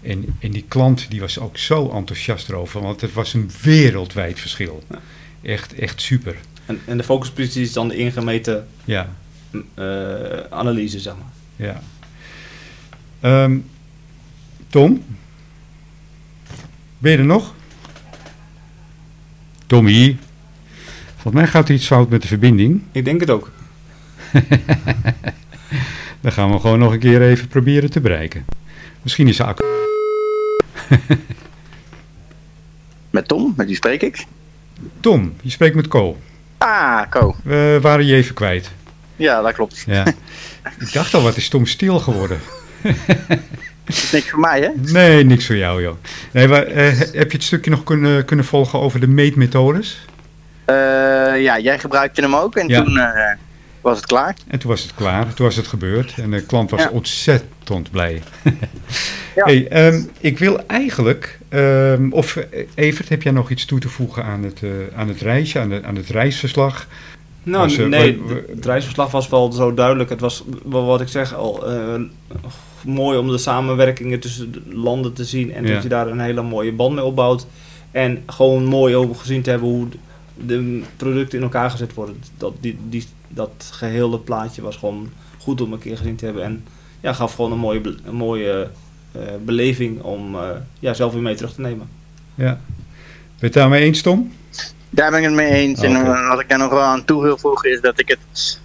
En, en die klant die was ook zo enthousiast erover, want het was een wereldwijd verschil. Ja. Echt, echt super. En, en de focuspositie is dan de ingemeten ja. Uh, analyse, zeg maar. Ja. Um, Tom? Ben je er nog? Tommy? Volgens mij gaat er iets fout met de verbinding. Ik denk het ook. Dan gaan we gewoon nog een keer even proberen te bereiken. Misschien is de accu... met Tom, met wie spreek ik? Tom, je spreekt met Co. Ah, Co. We waren je even kwijt. Ja, dat klopt. Ja. Ik dacht al, wat is Tom stil geworden? niks voor mij, hè? Nee, niks voor jou, joh. Nee, maar, uh, heb je het stukje nog kunnen, kunnen volgen over de meetmethodes? Uh, ja, jij gebruikte hem ook en ja. toen uh, was het klaar. En toen was het klaar, toen was het gebeurd en de klant was ja. ontzettend blij. ja. hey, um, ik wil eigenlijk, um, of Evert, heb jij nog iets toe te voegen aan het, aan het reisje, aan, de, aan het reisverslag? Nou, nee, het reisverslag was wel zo duidelijk. Het was, wat ik zeg, al uh, mooi om de samenwerkingen tussen de landen te zien. En ja. dat je daar een hele mooie band mee opbouwt. En gewoon mooi om gezien te hebben hoe de producten in elkaar gezet worden. Dat, die, die, dat gehele plaatje was gewoon goed om een keer gezien te hebben. En ja, gaf gewoon een mooie, een mooie uh, beleving om ja, zelf weer mee terug te nemen. Ja. Ben je het daarmee eens, Tom? Daar ben ik het mee eens. Okay. En wat ik daar nog wel aan toe wil voegen is dat ik het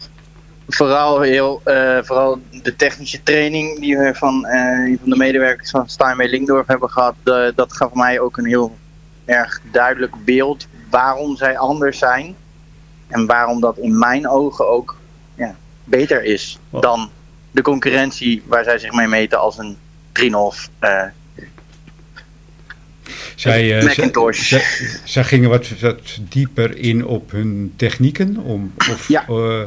vooral heel, uh, vooral de technische training die we van, uh, van de medewerkers van Steinway Linkdorf hebben gehad, uh, dat gaf mij ook een heel erg duidelijk beeld waarom zij anders zijn. En waarom dat in mijn ogen ook ja, beter is Wat? dan de concurrentie waar zij zich mee meten als een Trinov, zij, uh, Macintosh. Zij, zij, gingen wat, wat, dieper in op hun technieken? Om, of, ja. Uh, Oké,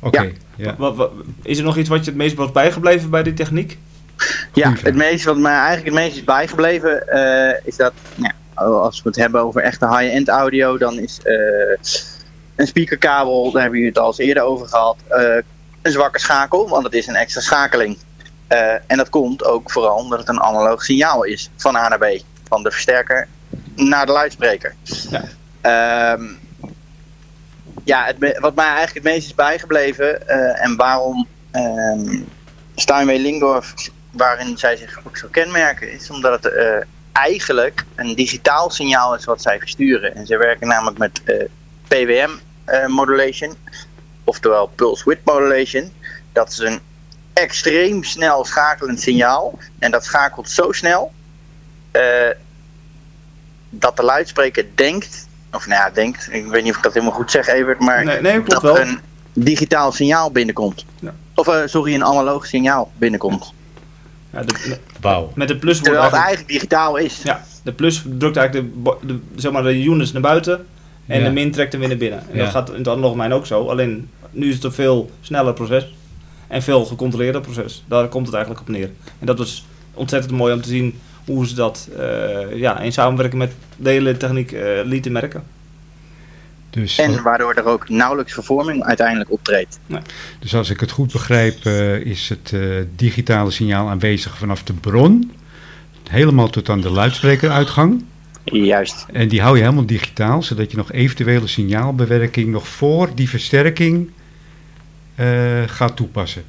okay, ja. ja. Wat, wat, is er nog iets wat je het meest was bijgebleven bij die techniek? Ja, het meest, wat mij eigenlijk het meest is bijgebleven uh, is dat, ja, als we het hebben over echte high-end audio, dan is een speakerkabel, daar hebben we het al eens eerder over gehad, een zwakke schakel, want het is een extra schakeling. en dat komt ook vooral omdat het een analoog signaal is van A naar B van de versterker naar de luidspreker. Ja, ehm, ja het, wat mij eigenlijk het meest is bijgebleven uh, en waarom um, Steinway Lingdorf, waarin zij zich ook zo kenmerken, is omdat het uh, eigenlijk een digitaal signaal is wat zij versturen. En ze werken namelijk met uh, PWM modulation, oftewel pulse width modulation. Dat is een extreem snel schakelend signaal. En dat schakelt zo snel uh, dat de luidspreker denkt, of nou ja, denkt, ik weet niet of ik dat helemaal goed zeg, Evert, maar nee, nee, dat wel. er een digitaal signaal binnenkomt. Ja. Of uh, sorry, een analoog signaal binnenkomt. Ja, de. Met de plus wordt Terwijl het eigenlijk digitaal is. Ja, de plus drukt eigenlijk de, de, zeg maar de units naar buiten en ja. de min trekt hem weer naar binnen. En ja. dat gaat in het mijn ook zo, alleen nu is het een veel sneller proces en veel gecontroleerder proces. Daar komt het eigenlijk op neer. En dat was ontzettend mooi om te zien hoe ze dat uh, ja, in samenwerking met de hele techniek uh, lieten merken. Dus, en waardoor er ook nauwelijks vervorming uiteindelijk optreedt. Nee. Dus als ik het goed begrijp, uh, is het digitale signaal aanwezig vanaf de bron, helemaal tot aan de luidsprekeruitgang. Juist. En die hou je helemaal digitaal, zodat je nog eventuele signaalbewerking nog voor die versterking gaat toepassen.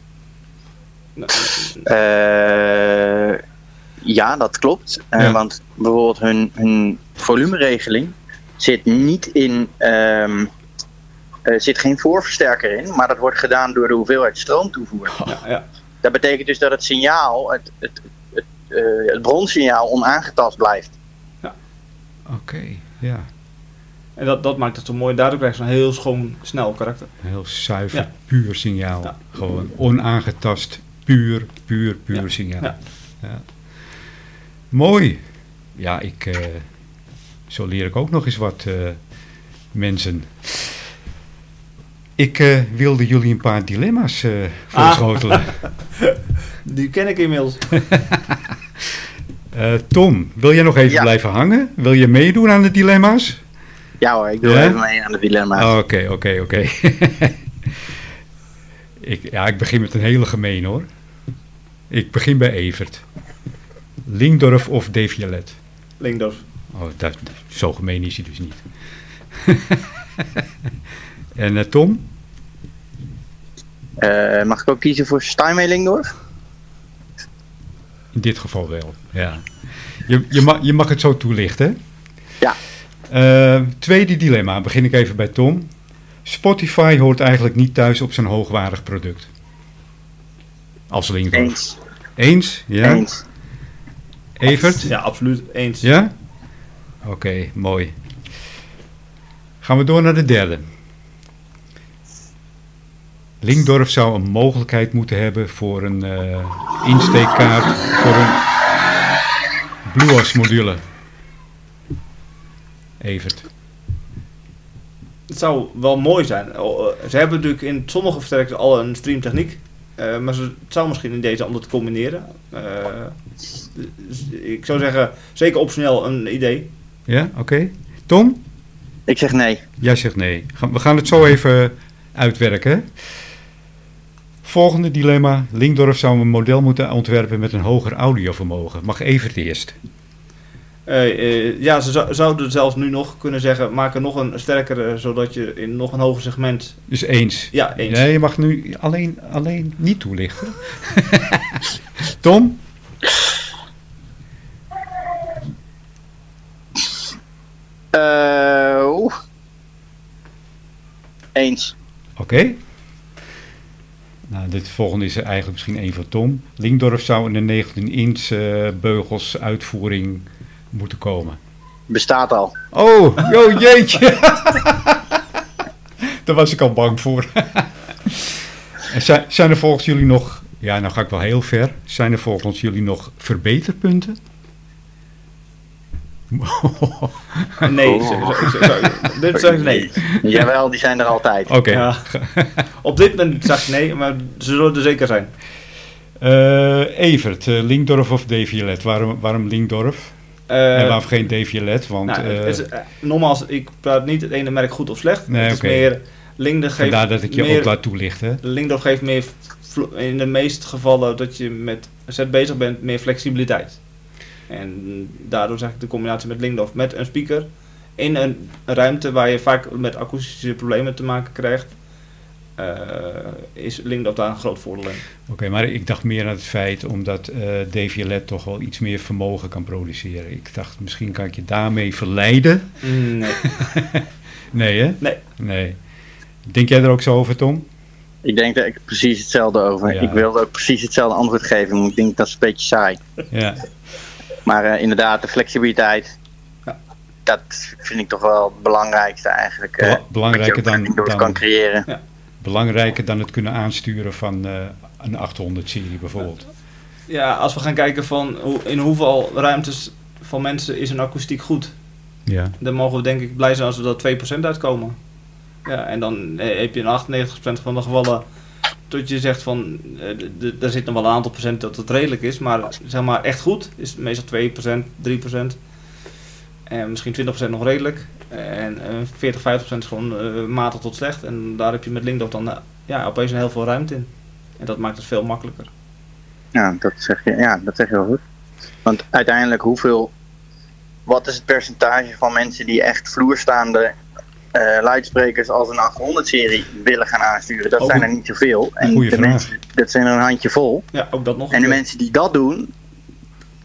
Ja, dat klopt. Uh, ja. Want bijvoorbeeld hun, hun volumeregeling zit niet in. Um, er zit geen voorversterker in, maar dat wordt gedaan door de hoeveelheid stroomtoevoer. Ja, ja. Dat betekent dus dat het signaal, het, het, het, uh, het bronsignaal, onaangetast blijft. Ja. Oké, okay, ja. En dat, dat maakt het zo mooi. Daardoor krijg je zo'n heel schoon, snel karakter. Heel zuiver, ja. puur signaal. Ja. Gewoon onaangetast, puur, puur, puur signaal. Ja. Mooi. Ja, ik, uh, zo leer ik ook nog eens wat uh, mensen. Ik uh, wilde jullie een paar dilemma's voorschotelen. Ah. Die ken ik inmiddels. Tom, wil jij nog even ja. blijven hangen? Wil je meedoen aan de dilemma's? Ja hoor, ik doe ja? even mee aan de dilemma's. Oké, oké, oké. Ja, ik begin met een hele gemeen hoor. Ik begin bij Evert. Lingdorf of Devialet? Lingdorf. Oh, dat, zo gemeen is hij dus niet. en uh, Tom? Uh, mag ik ook kiezen voor Steinway Lingdorf? In dit geval wel, ja. Je, je, mag, je mag het zo toelichten. Ja. Uh, tweede dilemma, begin ik even bij Tom. Spotify hoort eigenlijk niet thuis op zijn hoogwaardig product. Als Lingdorf. Eens. Eens, ja. Eens. Evert? Ja, absoluut eens. Ja? Oké, okay, mooi. Gaan we door naar de derde. Linkdorf zou een mogelijkheid moeten hebben voor een uh, insteekkaart voor een BlueOS module. Evert. Het zou wel mooi zijn. Ze hebben natuurlijk in sommige versterkers al een streamtechniek. Uh, maar het zou misschien in deze om dat te combineren. Uh, ik zou zeggen, zeker optioneel een idee. Ja, oké. Okay. Tom? Ik zeg nee. Jij zegt nee. We gaan het zo even uitwerken. Volgende dilemma. Linkdorf zou een model moeten ontwerpen met een hoger audiovermogen. Mag even het eerst. Uh, uh, ja, ze zouden zelfs nu nog kunnen zeggen, maak er nog een sterkere, zodat je in nog een hoger segment... Dus eens? Ja, eens. Nee, je mag nu alleen, alleen niet toelichten. Tom? Uh, eens. Oké. Okay. Nou, dit volgende is eigenlijk misschien één van Tom. Linkdorf zou in de 19-inch beugels uitvoering moeten komen. Bestaat al. Oh, oh jeetje. Daar was ik al bang voor. en zijn, zijn er volgens jullie nog, ja nou ga ik wel heel ver, zijn er volgens jullie nog verbeterpunten? nee, zo, zo, zo, dit ik nee. Jawel, die zijn er altijd. Oké. Okay. Ja. Op dit moment zeg ik nee, maar ze zullen er zeker zijn. Uh, Evert, uh, Linkdorf of Daviolet? Waarom, waarom Linkdorf? En waarom geen Daviolet? Want, nou, is, nogmaals, ik praat niet het ene merk goed of slecht. Nee, het is meer... Linkdorf geeft Vandaar dat ik je meer, ook laat toelichten. Geeft meer, in de meeste gevallen dat je met zet bezig bent, meer flexibiliteit. En daardoor zeg ik de combinatie met Lingdorf met een speaker in een ruimte waar je vaak met akoestische problemen te maken krijgt, is Lingdorf daar een groot voordeel in. Oké, maar ik dacht meer aan het feit omdat uh, eh, DVLED toch wel iets meer vermogen kan produceren. Ik dacht misschien kan ik je daarmee verleiden. Nee. nee hè? Nee. Nee. Denk jij er ook zo over, Tom? Ik denk er precies hetzelfde over. Ik wilde ook precies hetzelfde antwoord geven, maar ik denk dat is een beetje saai. Ja. Maar uh, inderdaad, de flexibiliteit, ja. dat vind ik toch wel het belangrijkste eigenlijk. Uh, belangrijker dan, dan kan creëren. Ja. Belangrijker dan het kunnen aansturen van uh, een 800-serie bijvoorbeeld. Ja, als we gaan kijken van hoe, in hoeveel ruimtes van mensen is een akoestiek goed. Ja. Dan mogen we denk ik blij zijn als we dat 2% uitkomen. Ja, en dan heb je een 98% van de gevallen tot je zegt van, uh, er zit nog wel een aantal procent dat het redelijk is, maar zeg maar echt goed is meestal 2%, 3%. En misschien 20% nog redelijk. En uh, 40, 50% is gewoon uh, matig tot slecht. En daar heb je met Linkdorf dan uh, ja, opeens een heel veel ruimte in. En dat maakt het veel makkelijker. Ja, dat zeg je, ja, dat zeg je wel goed. Want uiteindelijk, hoeveel, wat is het percentage van mensen die echt vloerstaande uh, luidsprekers als een 800-serie willen gaan aansturen. Dat zijn er niet zoveel. En de mensen, dat zijn er een handje vol. Ja, ook dat nog. En de mensen die dat doen,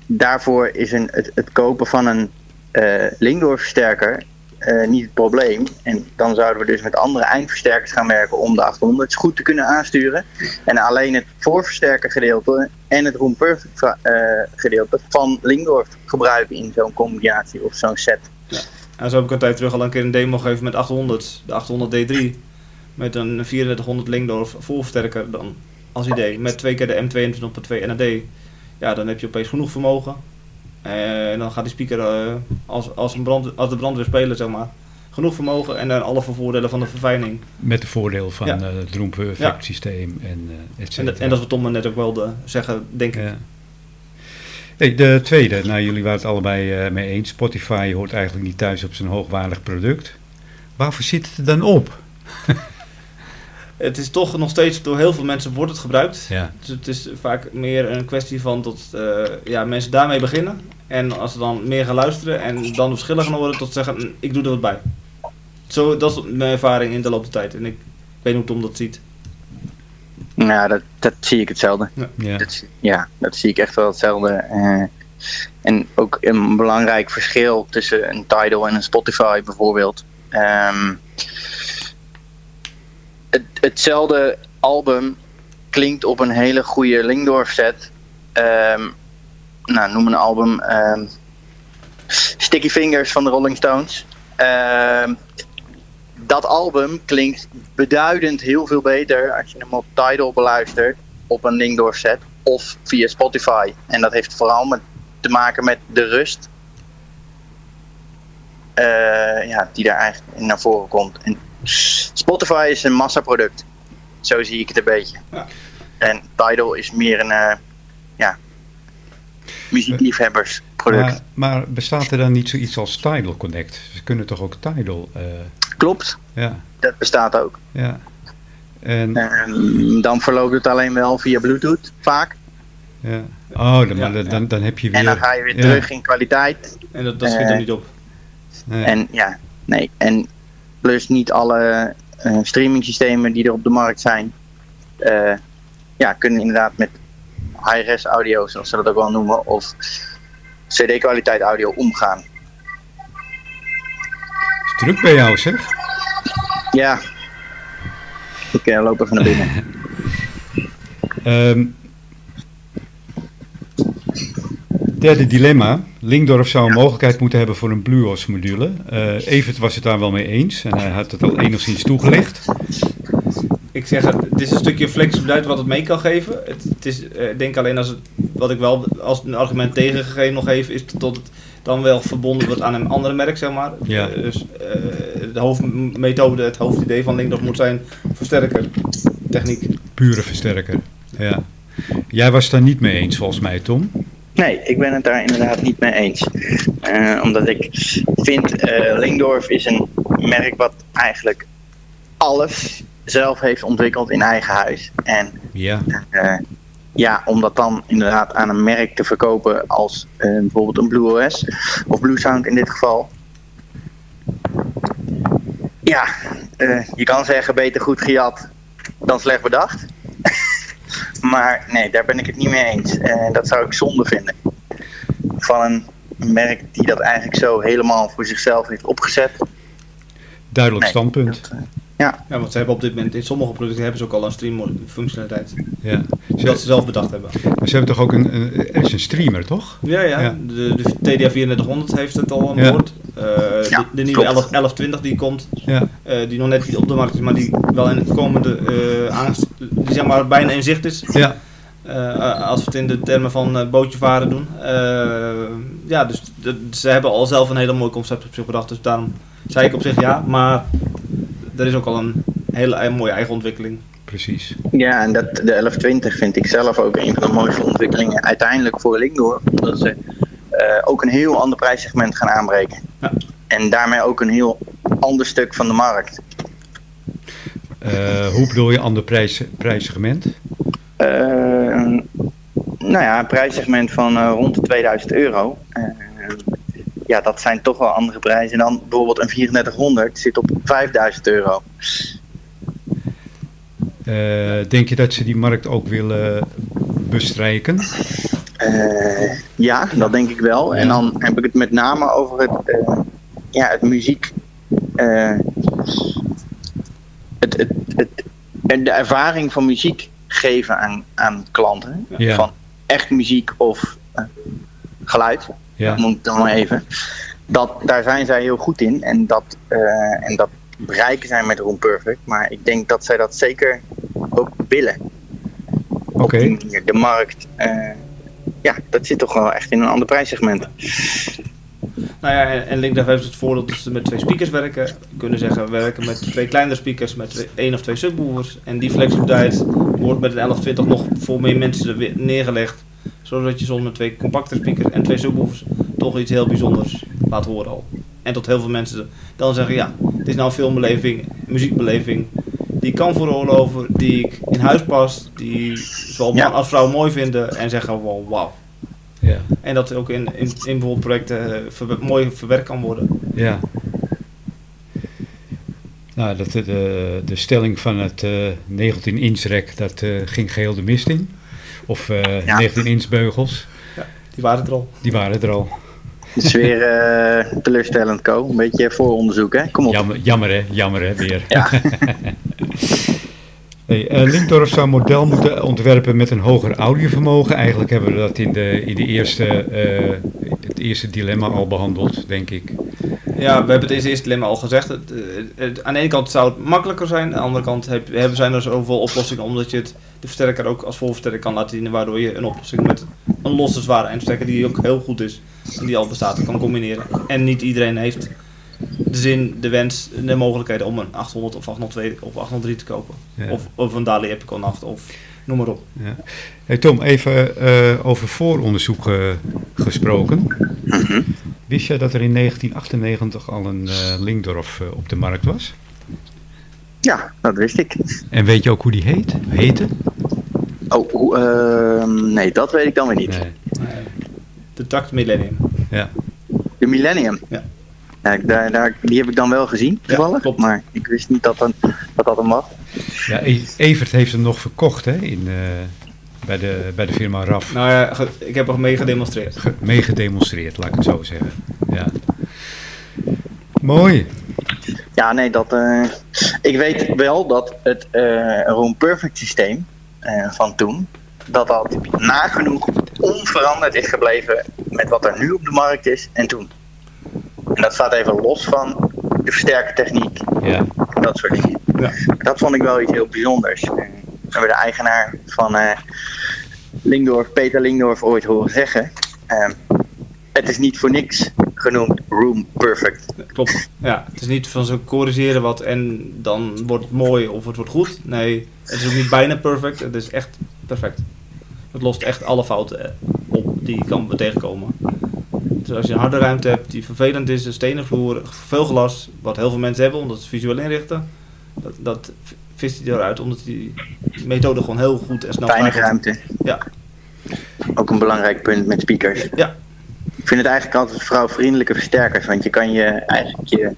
daarvoor is een, het, het kopen van een uh, Lingdor-versterker uh, niet het probleem. En dan zouden we dus met andere eindversterkers gaan werken om de 800 goed te kunnen aansturen. En alleen het voorversterkergedeelte en het Room Perfect gedeelte van Lingdorf gebruiken in zo'n combinatie of zo'n set. Ja. En zo heb ik een tijd terug al een keer een demo gegeven met 800, de 800 D3. Met een 3400 Lingdorf voorversterker dan als idee. Met twee keer de M22 op 2 NAD. Ja, dan heb je opeens genoeg vermogen. En dan gaat die speaker uh, als, als, een brand, als de brandweer spelen, zeg maar. Genoeg vermogen en dan alle voordelen van de verfijning. Met de voordeel van ja. uh, het Room Perfect systeem en et en, dat, en dat is wat Tom net ook wilde zeggen, denk ik. Hey, de tweede, nou jullie waren het allebei uh, mee eens. Spotify hoort eigenlijk niet thuis op zijn hoogwaardig product. Waarvoor zit het er dan op? het is toch nog steeds door heel veel mensen wordt het gebruikt. Ja. Dus het is vaak meer een kwestie van dat uh, ja, mensen daarmee beginnen. En als ze dan meer gaan luisteren en dan verschillen gaan worden tot zeggen mm, ik doe er wat bij. Zo, dat is mijn ervaring in de loop der tijd. En ik weet niet hoe Tom dat ziet. Nou, dat, dat zie ik hetzelfde. Ja. Dat, ja, dat zie ik echt wel hetzelfde. Uh, en ook een belangrijk verschil tussen een Tidal en een Spotify bijvoorbeeld. Um, het, hetzelfde album klinkt op een hele goede Lingdorf set. Um, nou, noem een album um, Sticky Fingers van de Rolling Stones. dat album klinkt beduidend heel veel beter als je hem op Tidal beluistert op een Lingdorf set of via Spotify. En dat heeft vooral met, te maken met de rust uh, ja, die daar eigenlijk naar voren komt. En Spotify is een massaproduct. Zo zie ik het een beetje. Ja. En Tidal is meer een uh, ja, muziekliefhebbersproduct. Maar, maar, bestaat er dan niet zoiets als Tidal Connect? Ze kunnen toch ook Tidal... Uh... Klopt. Ja. Dat bestaat ook. Ja. En... en dan verloopt het alleen wel via Bluetooth, vaak. Ja. Oh, dan, ja, dan, dan heb je weer... En dan ga je weer terug in kwaliteit. En dat, dat schiet er uh, niet op. Nee. En ja, nee. En plus niet alle uh, streaming systemen die er op de markt zijn, uh, ja, kunnen inderdaad met high-res audio, zoals ze dat ook wel noemen, of CD-kwaliteit audio omgaan. Is druk bij jou, zeg? Ja. Ik uh, loop even naar binnen. um, Derde dilemma. Linkdorf zou een mogelijkheid moeten hebben voor een BlueOS module. Uh, Evert was het daar wel mee eens en hij had het al enigszins toegelicht. Ik zeg, het is een stukje flexibiliteit wat het mee kan geven. Het, het is, uh, ik denk alleen als het, wat ik wel als een argument tegengegeven nog even, is dat het dan wel verbonden wordt aan een andere merk, zeg maar. Ja. Uh, dus de hoofdmethode, het hoofdidee van Linkdorf moet zijn versterker, techniek. Pure versterker, ja. Jij was daar niet mee eens volgens mij, Tom? Nee, ik ben het daar inderdaad niet mee eens. Uh, omdat ik vind, uh, Lingdorf is een merk wat eigenlijk alles zelf heeft ontwikkeld in eigen huis. En ja. uh, ja, om dat dan inderdaad aan een merk te verkopen als bijvoorbeeld een Blue OS of Blue Sound in dit geval. Ja, je kan zeggen beter goed gejat dan slecht bedacht. Maar nee, daar ben ik het niet mee eens. Uh, dat zou ik zonde vinden. Van een merk die dat eigenlijk zo helemaal voor zichzelf heeft opgezet. Duidelijk nee, standpunt. Dat, ja. ja, want ze hebben op dit moment in sommige producten hebben ze ook al een stream functionaliteit. Ja. Dat ze zelf bedacht hebben. Maar ze hebben toch ook een, een, er is een streamer, toch? Ja, ja. ja. De, de TDA 3400 heeft het al aan boord. Ja. Uh, ja, de, de, nieuwe 11, 1120 die komt, ja. Uh, die nog net niet op de markt is, maar die wel in het komende uh, die zeg maar bijna in zicht is. Ja. als we het in de termen van bootje varen doen. ja, dus de, ze hebben al zelf een hele mooi concept op zich bedacht, dus daarom zei ik op zich ja, maar er is ook al een hele mooie eigen ontwikkeling. Precies. Ja, en dat, de 1120 vind ik zelf ook een van de mooiste ontwikkelingen uiteindelijk voor Lingdoor. Omdat ze uh, ook een heel ander prijssegment gaan aanbreken. Ja. En daarmee ook een heel ander stuk van de markt. Uh, hoe bedoel je ander prijs, prijssegment? Uh, nou ja, een prijssegment van rond de 2000 euro ja, dat zijn toch wel andere prijzen. En dan bijvoorbeeld een 3400 zit op 5000 euro. Uh, denk je dat ze die markt ook willen bestrijken? Uh, ja, dat denk ik wel. En dan heb ik het met name over het, uh, ja, het muziek. Het, het, het, de ervaring van muziek geven aan, aan klanten. Ja. Van echt muziek of geluid ja. noem ik dan maar even. Dat, daar zijn zij heel goed in en dat, uh, en dat bereiken zij met Room Perfect. Maar ik denk dat zij dat zeker ook willen. Oké. Okay. De markt, uh, ja, dat zit toch wel echt in een ander prijssegment. Nou ja, en Linkdev heeft het voordeel dat ze met twee speakers werken. We kunnen zeggen, we werken met twee kleinere speakers, met twee, één of twee subwoofers. En die flexibiliteit wordt met een 1120 nog voor meer mensen neergelegd zodat je zonder twee compacte speakers en twee subwoofers toch iets heel bijzonders laat horen al. En tot heel veel mensen dan zeggen, ja, het is nou filmbeleving, muziekbeleving, die ik kan veroorloven, die ik in huis past, die zowel man als vrouw mooi vinden en zeggen, wow, wauw. Ja. En dat ook in, in, in bijvoorbeeld projecten eh, mooi verwerkt kan worden. Ja. Nou, dat, de, de stelling van het uh, 19 inch rek, dat uh, ging geheel de mist in. Of uh, ja. 19 inch beugels. Ja, die waren er al. Die waren er al. Het is weer uh, teleurstellend, Co. Een beetje vooronderzoek, hè? Kom op. Jammer, jammer hè? Jammer, hè? Weer. Ja. hey, uh, Linkdorf zou een model moeten ontwerpen met een hoger audiovermogen. Eigenlijk hebben we dat in, de, in de eerste, uh, het eerste dilemma al behandeld, denk ik. Ja, we hebben het eerste dilemma al gezegd. Het, het, aan de ene kant zou het makkelijker zijn. Aan de andere kant heb, hebben, zijn er zoveel oplossingen omdat je het de versterker ook als volversterker kan laten dienen, waardoor je een oplossing met een losse zware eindversterker die ook heel goed is en die al bestaat kan combineren. En niet iedereen heeft de zin, de wens, de mogelijkheden om een 800 of 802 of 803 te kopen. Of, of een Dali Epicon 8 of noem maar op. Ja. Hey Tom, even uh, over vooronderzoek uh, gesproken. Mhm. Wist jij dat er in 1998 al een uh, Linkdorf op de markt was? Ja, dat wist ik. En weet je ook hoe die heet? Heette? Oh, uh, nee, dat weet ik dan weer niet. Nee. De Tact Millennium. Ja. De Millennium? Ja. Ja daar, daar, die heb ik dan wel gezien, toevallig. Ja, maar ik wist niet dat, een, dat dat hem was. Ja, e- Evert heeft hem nog verkocht, hè, in, uh, bij, de, bij de firma RAF. Nou ja, ik heb nog mee gedemonstreerd. Ge mee gedemonstreerd, laat ik het zo zeggen. Ja. Mooi. Ja, nee, dat, uh, ik weet wel dat het uh, Room Perfect systeem uh, van toen, dat dat nagenoeg onveranderd is gebleven met wat er nu op de markt is en toen. En dat staat even los van de versterkertechniek ja. en dat soort dingen. Ja. Dat vond ik wel iets heel bijzonders. We hebben de eigenaar van Lingdorf, Peter Lingdorf, ooit horen zeggen. het is niet voor niks genoemd Room Perfect. Klopt. Ja, het is niet van ze corrigeren wat en dan wordt het mooi of het wordt goed. Nee, het is ook niet bijna perfect. Het is echt perfect. Het lost echt alle fouten op die je kan tegenkomen. Dus als je een harde ruimte hebt die vervelend is, een stenen vloer, veel glas, wat heel veel mensen hebben omdat ze visueel inrichten, dat, dat vist hij eruit, omdat die methode gewoon heel goed en snel Weinig ruimte. Ja. Ook een belangrijk punt met speakers. Ja. Ik vind het eigenlijk altijd vrouwvriendelijke versterkers, want je kan je eigenlijk je,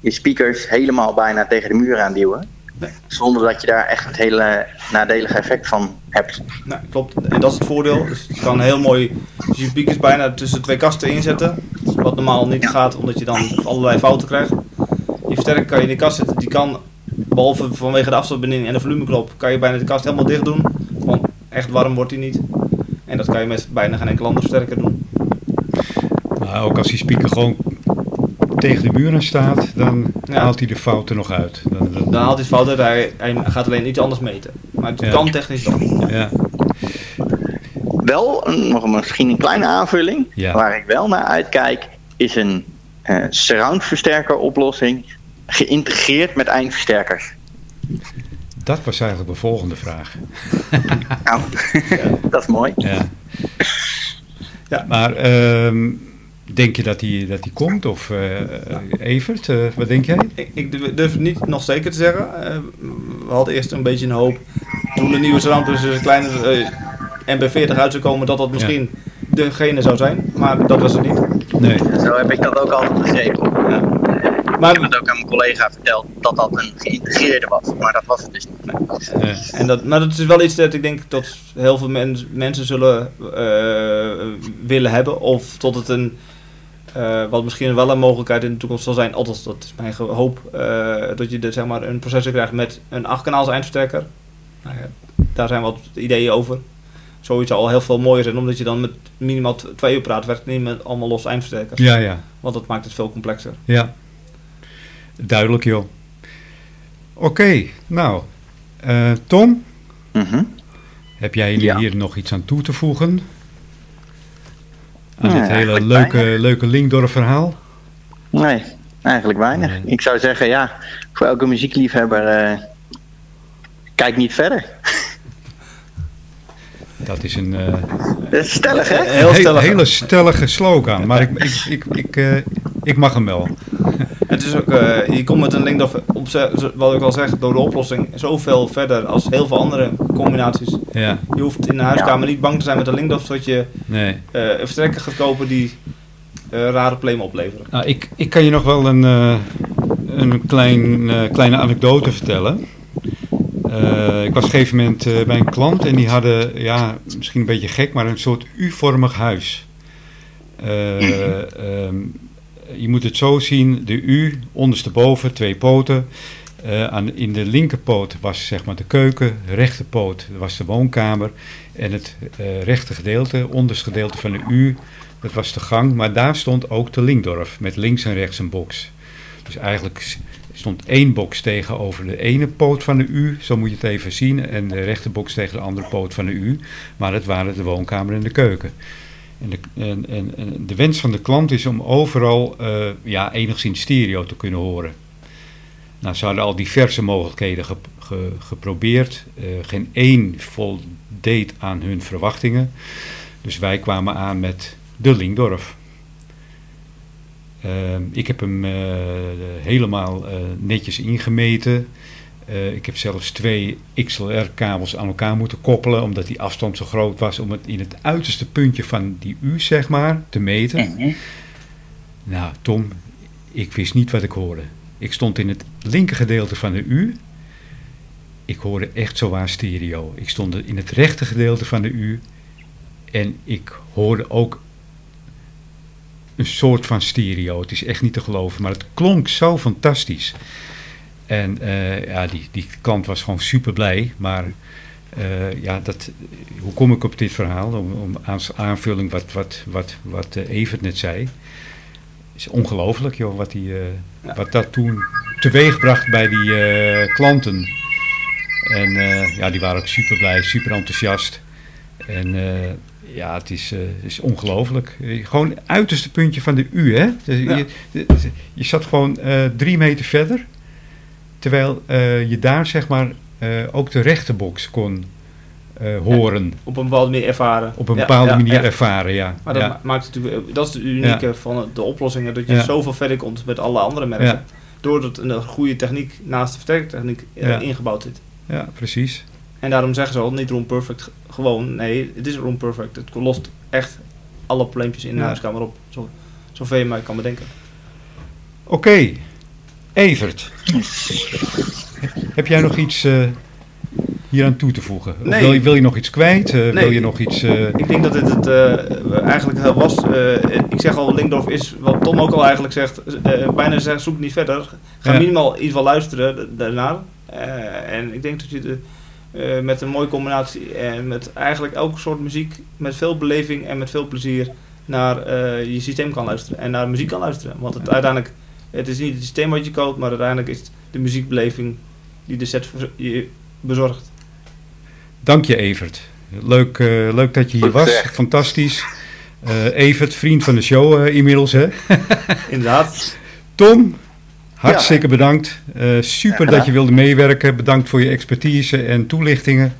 je speakers helemaal bijna tegen de muur aanduwen. Nee. Zonder dat je daar echt het hele nadelige effect van hebt. Nou, klopt. En dat is het voordeel. Dus je kan heel mooi dus je speakers bijna tussen twee kasten inzetten. Wat normaal niet Ja. gaat, omdat je dan allerlei fouten krijgt. Je versterker kan je in de kast zetten. Die kan, behalve vanwege de afstandsbediening en de volumeknop, kan je bijna de kast helemaal dicht doen. Want echt warm wordt hij niet. En dat kan je met bijna geen enkele andere versterker doen. Maar ook als die speaker gewoon tegen de muur aan staat, dan Ja. haalt hij de fouten nog uit. Dan, dan- Dan haalt hij het fout uit. Hij, hij gaat alleen iets anders meten. Maar het Ja. kan technisch wel. ja. Wel, nog een- misschien een kleine aanvulling, Ja. waar ik wel naar uitkijk, is een eh surround versterker oplossing geïntegreerd met eindversterkers. Dat was eigenlijk de volgende vraag. Nou, dat is mooi. Ja. Ja. Maar ehm, denk je dat die, dat die komt? Of eh, Evert, eh, wat denk jij? Ik, ik durf het niet nog zeker te zeggen. Eh, we hadden eerst een beetje een hoop. Toen de nieuwe surround dus een kleine eh, MB40 uit zou komen, dat dat misschien degene zou zijn. Maar dat was het niet. Nee. Zo heb ik dat ook altijd begrepen. Ja. Ik Maar, heb het ook aan mijn collega verteld dat dat een geïntegreerde was, maar dat was het dus niet. Eh, en dat, maar dat is wel iets dat ik denk dat heel veel mens- mensen zullen eh, willen hebben. Of tot het een. Eh, wat misschien wel een mogelijkheid in de toekomst zal zijn, althans dat is mijn hoop, eh, dat je de, zeg maar, een processor krijgt met een 8 kanaals eindversterker. Nou ja, daar zijn wat ideeën over. Zoiets zou al heel veel mooier zijn, omdat je dan met minimaal twee uur praat, werkt niet met allemaal los eindversterkers. ja, ja, Want dat maakt het veel complexer. ja. Duidelijk, joh. Oké, nou. eh, Tom, Mhm. heb jij Ja. hier nog iets aan toe te voegen? Aan Nee, dit hele leuke, weinig. leuke Linkdorf verhaal? Nee, eigenlijk weinig. Nee. Ik zou zeggen, ja, voor elke muziekliefhebber, eh, kijk niet verder. Dat is een... eh, Dat is stellig, hè? Heel He- stellig. hele stellige slogan, maar ik, ik, ik, ik, eh, ik mag hem wel. Het is ook, eh, je komt met een link of op, wat ik al zeg, door de oplossing zoveel verder als heel veel andere combinaties. Ja, Je hoeft in de huiskamer niet bang te zijn met een linkdof, zodat je nee. eh, een versterker gaat kopen die eh, rare problemen opleveren. Nou, ik, ik kan je nog wel een, eh, een klein, eh, kleine anekdote vertellen. Eh, ik was op een gegeven moment bij een klant en die hadden, ja, misschien een beetje gek, maar een soort U-vormig huis. Eh, ehm, je moet het zo zien, de U, ondersteboven, twee poten. Eh, aan, in de linkerpoot was zeg maar de keuken, de rechterpoot was de woonkamer. En het eh rechter gedeelte, onderste gedeelte van de U, dat was de gang. Maar daar stond ook de Linkdorf, met links en rechts een box. Dus eigenlijk stond één box tegenover de ene poot van de U, zo moet je het even zien. En de rechterbox tegen de andere poot van de U. Maar het waren de woonkamer en de keuken. En de, en, en, de wens van de klant is om overal eh, ja, enigszins stereo te kunnen horen. Nou, ze hadden al diverse mogelijkheden ge- ge- geprobeerd. Eh, geen één voldeed aan hun verwachtingen. Dus wij kwamen aan met de Linkdorf. Ehm, ik heb hem eh, helemaal eh, netjes ingemeten. Eh, ik heb zelfs twee XLR-kabels aan elkaar moeten koppelen, omdat die afstand zo groot was om het in het uiterste puntje van die U, zeg maar, te meten. Mhm. Nou, Tom, ik wist niet wat ik hoorde. Ik stond in het linker gedeelte van de U. Ik hoorde echt zo waar stereo. Ik stond in het rechter gedeelte van de U. En ik hoorde ook een soort van stereo. Het is echt niet te geloven, maar het klonk zo fantastisch. En eh, ja, die, die klant was gewoon super blij. Maar eh, ja, dat, hoe kom ik op dit verhaal? Om, om aanvulling wat, wat, wat, wat eh, Evert net zei. Is ongelooflijk, joh, wat, die, eh, Ja. wat dat toen teweegbracht bij die eh, klanten. En eh, ja, die waren ook super blij, super enthousiast. En ja, het is, is ongelooflijk. Gewoon het uiterste puntje van de U, hè? Dus Ja. je, je, zat gewoon drie meter verder. Terwijl je daar, zeg maar, ook de rechterbox kon eh, horen. Op een bepaalde manier ervaren. Op een Ja, bepaalde ja, manier ja. ervaren, ja. Maar dat maakt het natuurlijk, dat is het unieke van de oplossingen, dat je Ja. zoveel verder komt met alle andere merken. Ja. doordat een goede techniek naast de versterkertechniek uh, ingebouwd zit. Ja, precies. En daarom zeggen ze al, niet room perfect gewoon. Nee, het is room perfect. Het lost echt alle probleempjes in de huiskamer op. Zo, zoveel je maar kan bedenken. Oké, Evert. Heb jij nog iets uh, hier aan toe te voegen? Nee. Wil, je, wil je nog iets kwijt? Uh, nee. Wil je nog iets... Uh... Ik denk dat dit het eigenlijk was. ik zeg al, Linkdorf is, wat Tom ook al eigenlijk zegt, bijna zegt, zoek niet verder. Ga minimaal in ieder geval luisteren daarnaar. en ik denk dat je de, met een mooie combinatie en met eigenlijk elke soort muziek, met veel beleving en met veel plezier naar je systeem kan luisteren. En naar muziek kan luisteren. Want het uiteindelijk het is niet het systeem wat je koopt, maar uiteindelijk is het de muziekbeleving die de set je bezorgt. Dank je Evert. Leuk, uh, leuk dat je hier was. Fantastisch. Uh, Evert, vriend van de show uh, inmiddels hè? Inderdaad. Tom, hartstikke ja. bedankt. super dat je wilde meewerken. Bedankt voor je expertise en toelichtingen.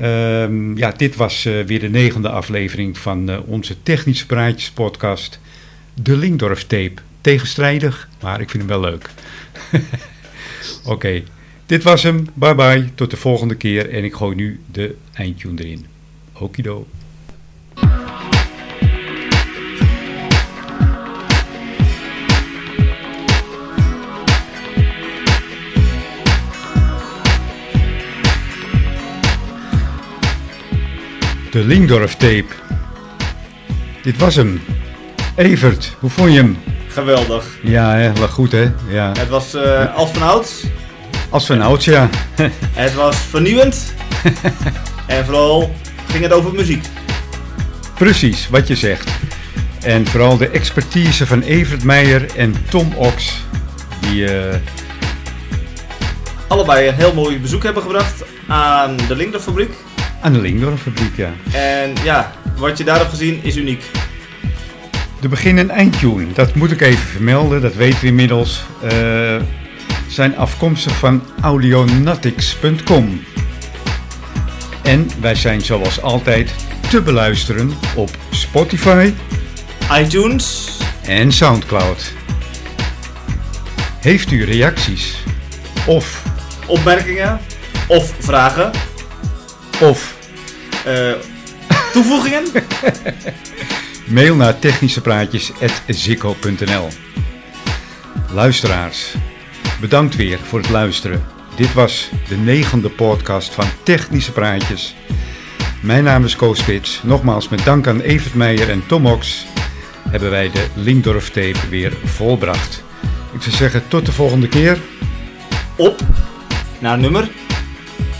Um, ja, dit was weer de negende aflevering van onze Technische Praatjes podcast. De Linkdorf Tape tegenstrijdig, maar ik vind hem wel leuk. Oké, dit was hem. Bye bye, tot de volgende keer. En ik gooi nu de eindtune erin. Okido. De Lingdorf tape. Dit was hem. Evert, hoe vond je hem? Geweldig. Ja, hè, wel goed hè. Ja. Het was uh, als van ouds. Als van ouds, ja. het was vernieuwend. en vooral ging het over muziek. Precies, wat je zegt. En vooral de expertise van Evert Meijer en Tom Ox. Die uh... allebei een heel mooi bezoek hebben gebracht aan de Linkdorf fabriek. Aan de Linkdorf fabriek, ja. En ja, wat je daar hebt gezien is uniek. De begin- en eindtune, dat moet ik even vermelden, dat weten we inmiddels, uh, zijn afkomstig van audionatics.com. En wij zijn zoals altijd te beluisteren op Spotify, iTunes en Soundcloud. Heeft u reacties? Of opmerkingen? Of vragen? Of uh, toevoegingen? Mail naar technischepraatjes.zikko.nl Luisteraars, bedankt weer voor het luisteren. Dit was de negende podcast van Technische Praatjes. Mijn naam is Koos Spits. Nogmaals met dank aan Evert Meijer en Tom Ox hebben wij de Linkdorf tape weer volbracht. Ik zou zeggen tot de volgende keer. Op naar nummer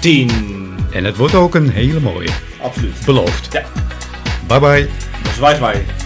10. En het wordt ook een hele mooie. Absoluut. Beloofd. Ja. Bye bye. Zwaai, zwaai.